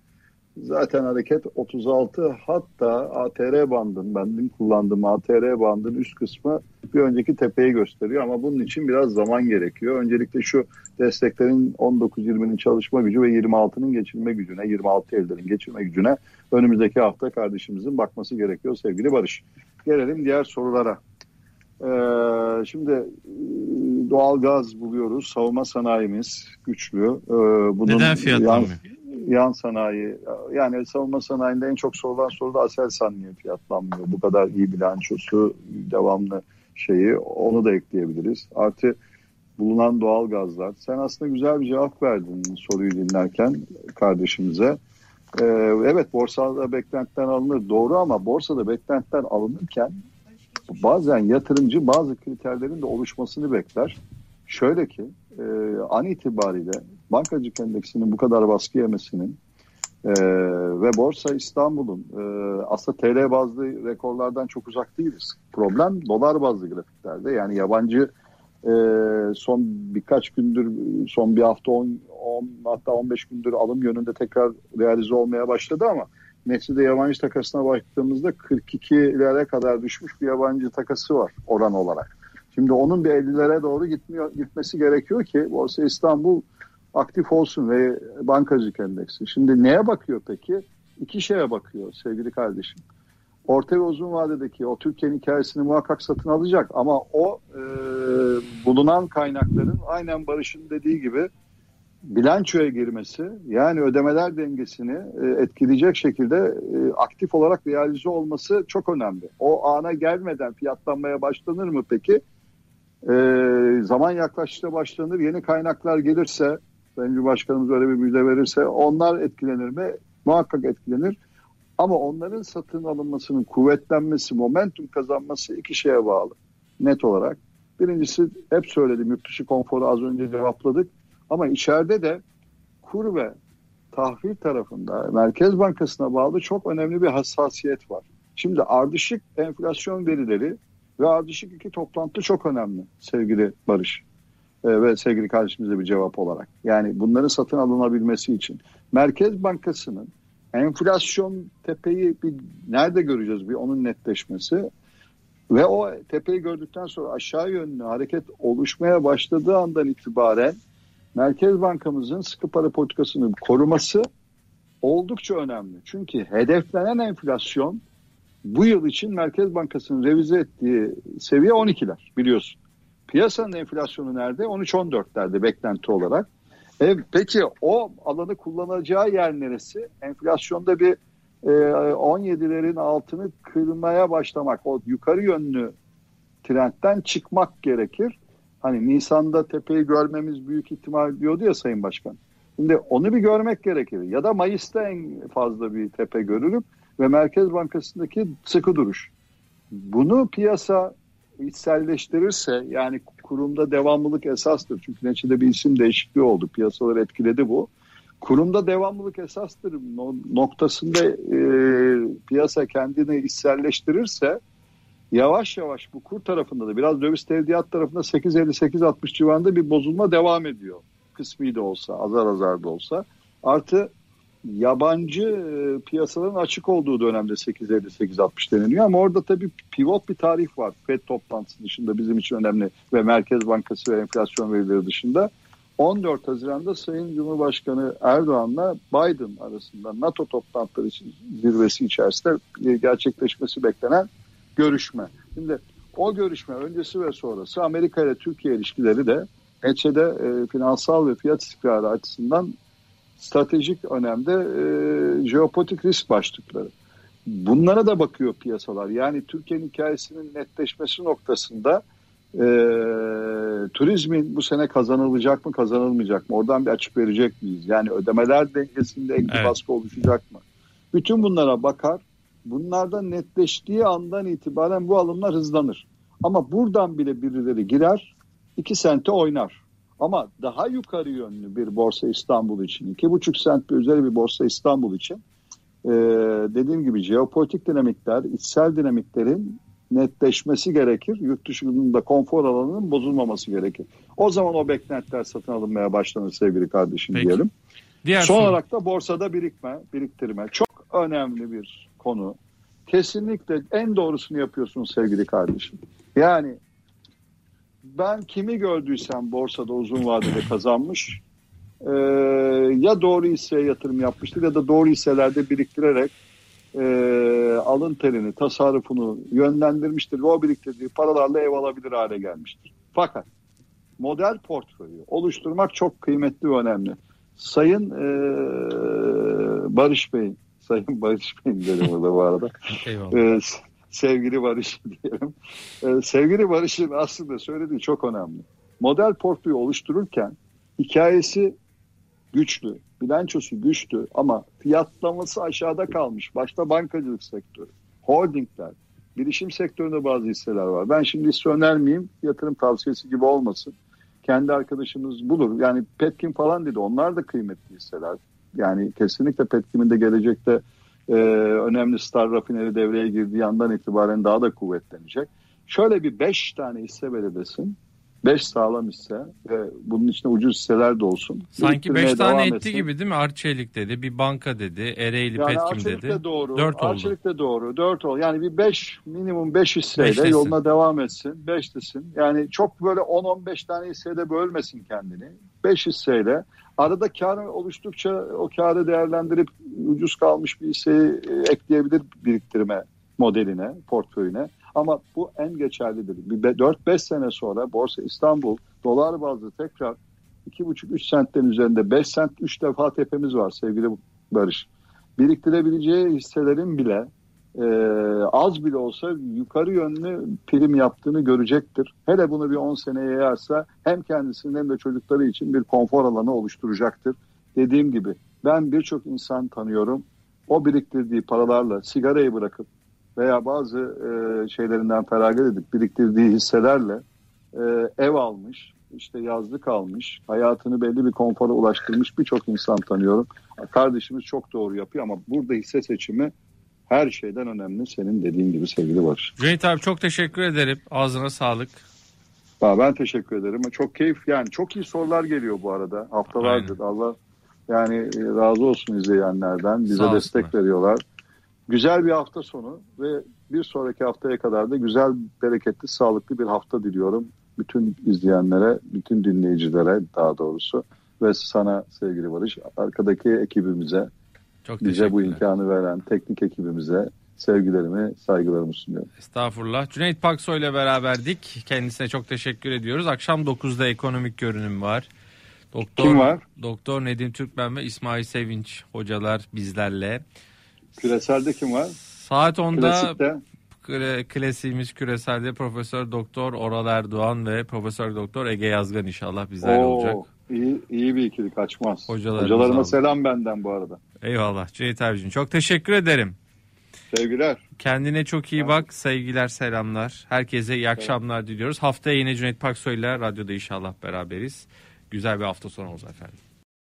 Speaker 2: zaten hareket 36 hatta ATR bandın benim kullandığım ATR bandın üst kısmı bir önceki tepeyi gösteriyor ama bunun için biraz zaman gerekiyor. Öncelikle şu desteklerin 19-20'nin çalışma gücü ve 26'nın geçirme gücüne 26-50'lerin geçirme gücüne önümüzdeki hafta kardeşimizin bakması gerekiyor sevgili Barış. Gelelim diğer sorulara. Ee, şimdi e, doğal gaz buluyoruz. Savunma sanayimiz güçlü. Ee, bunun
Speaker 1: Neden fiyatlanmıyor?
Speaker 2: Yan sanayi yani savunma sanayinde en çok sorulan soru da Aselsan niye fiyatlanmıyor? Bu kadar iyi bilançosu devamlı şeyi onu da ekleyebiliriz. Artı bulunan doğal gazlar. Sen aslında güzel bir cevap verdin soruyu dinlerken kardeşimize. Ee, evet borsada beklentiler alınır doğru ama borsada beklentiler alınırken bazen yatırımcı bazı kriterlerin de oluşmasını bekler. Şöyle ki e, an itibariyle bankacılık endeksinin bu kadar baskı yemesinin e, ve Borsa İstanbul'un e, aslında TL bazlı rekorlardan çok uzak değiliz. Problem dolar bazlı grafiklerde yani yabancı e, son birkaç gündür, son bir hafta 10, 10 hatta 15 gündür alım yönünde tekrar realize olmaya başladı ama neticede yabancı takasına baktığımızda 42'lere kadar düşmüş bir yabancı takası var oran olarak. Şimdi onun bir 50'lere doğru gitmiyor, gitmesi gerekiyor ki Borsa İstanbul aktif olsun ve bankacılık endeksi. Şimdi neye bakıyor peki? İki şeye bakıyor sevgili kardeşim. Orta ve uzun vadedeki o Türkiye'nin hikayesini muhakkak satın alacak ama o e, bulunan kaynakların aynen Barış'ın dediği gibi bilançoya girmesi yani ödemeler dengesini e, etkileyecek şekilde e, aktif olarak realize olması çok önemli. O ana gelmeden fiyatlanmaya başlanır mı peki? E, zaman yaklaştıkça başlanır. Yeni kaynaklar gelirse Sayın Cumhurbaşkanımız öyle bir müjde verirse onlar etkilenir mi? Muhakkak etkilenir. Ama onların satın alınmasının kuvvetlenmesi, momentum kazanması iki şeye bağlı. Net olarak. Birincisi hep söyledim yurt dışı konforu az önce cevapladık. Ama içeride de kur ve tahvil tarafında Merkez Bankası'na bağlı çok önemli bir hassasiyet var. Şimdi ardışık enflasyon verileri ve ardışık iki toplantı çok önemli sevgili Barış e, ve sevgili kardeşimize bir cevap olarak. Yani bunların satın alınabilmesi için. Merkez Bankası'nın enflasyon tepeyi bir nerede göreceğiz bir onun netleşmesi ve o tepeyi gördükten sonra aşağı yönlü hareket oluşmaya başladığı andan itibaren Merkez Bankamızın sıkı para politikasını koruması oldukça önemli. Çünkü hedeflenen enflasyon bu yıl için Merkez Bankası'nın revize ettiği seviye 12'ler biliyorsun. Piyasanın enflasyonu nerede? 13-14'lerde beklenti olarak. E, peki o alanı kullanacağı yer neresi? Enflasyonda bir e, 17'lerin altını kırmaya başlamak, o yukarı yönlü trendten çıkmak gerekir. Hani Nisan'da tepeyi görmemiz büyük ihtimal diyordu ya Sayın Başkan. Şimdi onu bir görmek gerekir. Ya da Mayıs'ta en fazla bir tepe görülüp ve Merkez Bankası'ndaki sıkı duruş. Bunu piyasa içselleştirirse yani kurumda devamlılık esastır. Çünkü neticede bir isim değişikliği oldu. Piyasaları etkiledi bu. Kurumda devamlılık esastır noktasında e, piyasa kendini içselleştirirse yavaş yavaş bu kur tarafında da biraz döviz tevdiat tarafında 8.50-8.60 civarında bir bozulma devam ediyor. Kısmi de olsa azar azar da olsa. Artı yabancı e, piyasaların açık olduğu dönemde 8.50-8.60 deniliyor ama orada tabii pivot bir tarih var. FED toplantısı dışında bizim için önemli ve Merkez Bankası ve enflasyon verileri dışında. 14 Haziran'da Sayın Cumhurbaşkanı Erdoğan'la Biden arasında NATO toplantıları zirvesi içerisinde gerçekleşmesi beklenen görüşme. Şimdi o görüşme öncesi ve sonrası Amerika ile Türkiye ilişkileri de neticede e, finansal ve fiyat istikrarı açısından stratejik önemde e, jeopolitik risk başlıkları. Bunlara da bakıyor piyasalar. Yani Türkiye'nin hikayesinin netleşmesi noktasında e, turizmin bu sene kazanılacak mı kazanılmayacak mı? Oradan bir açık verecek miyiz? Yani ödemeler dengesinde ek evet. baskı oluşacak mı? Bütün bunlara bakar. Bunlardan netleştiği andan itibaren bu alımlar hızlanır. Ama buradan bile birileri girer, iki sente oynar. Ama daha yukarı yönlü bir borsa İstanbul için, iki buçuk sent bir üzeri bir borsa İstanbul için e, dediğim gibi jeopolitik dinamikler, içsel dinamiklerin netleşmesi gerekir. Yurt dışında konfor alanının bozulmaması gerekir. O zaman o beklentiler satın alınmaya başlanır sevgili kardeşim Peki. diyelim. Diğer Son soru. olarak da borsada birikme, biriktirme. Çok önemli bir konu. Kesinlikle en doğrusunu yapıyorsun sevgili kardeşim. Yani ben kimi gördüysem borsada uzun vadede kazanmış e, ya doğru hisseye yatırım yapmıştır ya da doğru hisselerde biriktirerek e, alın terini, tasarrufunu yönlendirmiştir ve o biriktirdiği paralarla ev alabilir hale gelmiştir. Fakat model portföyü oluşturmak çok kıymetli ve önemli. Sayın e, Barış Bey, *laughs* Sayın Barış Bey dedim burada bu arada. Eyvallah. E, sevgili Barış *laughs* diyelim. Ee, sevgili Barış'ın aslında söylediği çok önemli. Model portföyü oluştururken hikayesi güçlü, bilançosu güçlü ama fiyatlaması aşağıda kalmış. Başta bankacılık sektörü, holdingler, bilişim sektöründe bazı hisseler var. Ben şimdi hisse önermeyeyim, yatırım tavsiyesi gibi olmasın. Kendi arkadaşımız bulur. Yani Petkim falan dedi, onlar da kıymetli hisseler. Yani kesinlikle Petkim'in de gelecekte e, önemli Star rafineri devreye girdiği andan itibaren daha da kuvvetlenecek. Şöyle bir beş tane hisse belirlesin. 5 sağlam hisse ve bunun içinde ucuz hisseler de olsun.
Speaker 1: Sanki 5
Speaker 2: biriktirmeye
Speaker 1: tane etti
Speaker 2: etsin.
Speaker 1: gibi değil mi? Arçelik dedi, bir banka dedi, Ereğli
Speaker 2: Yani
Speaker 1: Petkim
Speaker 2: Arçelik
Speaker 1: dedi.
Speaker 2: de doğru.
Speaker 1: 4 oldu.
Speaker 2: Arçelik de doğru. 4 oldu. Yani bir 5 minimum 5 hisseyle
Speaker 1: Beş
Speaker 2: yoluna devam etsin. 5 desin. Yani çok böyle 10-15 tane hisseyle bölmesin kendini. 5 hisseyle arada kar oluştukça o karı değerlendirip ucuz kalmış bir hisseyi e, ekleyebilir biriktirme modeline, portföyüne. Ama bu en geçerlidir. Bir be- 4-5 sene sonra Borsa İstanbul dolar bazlı tekrar 2,5-3 sentten üzerinde 5 sent 3 defa tepemiz var sevgili Barış biriktirebileceği hisselerin bile e, az bile olsa yukarı yönlü prim yaptığını görecektir. Hele bunu bir 10 seneye yayarsa hem kendisinin hem de çocukları için bir konfor alanı oluşturacaktır. Dediğim gibi ben birçok insan tanıyorum. O biriktirdiği paralarla sigarayı bırakıp veya bazı e, şeylerinden feragat edip biriktirdiği hisselerle e, ev almış, işte yazlık almış, hayatını belli bir konfora ulaştırmış birçok insan tanıyorum. Kardeşimiz çok doğru yapıyor ama burada hisse seçimi her şeyden önemli senin dediğin gibi sevgili Barış.
Speaker 1: Cüneyt abi çok teşekkür ederim. Ağzına sağlık.
Speaker 2: Aa, Ben teşekkür ederim. Çok keyif yani çok iyi sorular geliyor bu arada haftalardır. Allah yani e, razı olsun izleyenlerden. Bize
Speaker 1: Sağ
Speaker 2: destek
Speaker 1: olsunlar.
Speaker 2: veriyorlar. Güzel bir hafta sonu ve bir sonraki haftaya kadar da güzel, bereketli, sağlıklı bir hafta diliyorum. Bütün izleyenlere, bütün dinleyicilere daha doğrusu ve sana sevgili Barış, arkadaki ekibimize,
Speaker 1: Çok
Speaker 2: bize bu imkanı veren teknik ekibimize sevgilerimi, saygılarımı sunuyorum.
Speaker 1: Estağfurullah. Cüneyt Paksoy ile beraberdik. Kendisine çok teşekkür ediyoruz. Akşam 9'da ekonomik görünüm var. Doktor,
Speaker 2: Kim var?
Speaker 1: Doktor Nedim Türkmen ve İsmail Sevinç hocalar bizlerle.
Speaker 2: Küreselde kim var?
Speaker 1: Saat 10'da
Speaker 2: Klasikte.
Speaker 1: kla- klasiğimiz küreselde Profesör Doktor Oral Erdoğan ve Profesör Doktor Ege Yazgan inşallah bizlerle
Speaker 2: Oo,
Speaker 1: olacak.
Speaker 2: İyi, iyi bir ikili kaçmaz.
Speaker 1: Hocalarımız
Speaker 2: Hocalarıma
Speaker 1: aldı.
Speaker 2: selam benden bu arada.
Speaker 1: Eyvallah Cüneyt abicim. Çok teşekkür ederim.
Speaker 2: Sevgiler.
Speaker 1: Kendine çok iyi bak. Sevgiler, selamlar. Herkese iyi akşamlar diliyoruz. Haftaya yine Cüneyt Paksoy ile radyoda inşallah beraberiz. Güzel bir hafta sonu olsun efendim.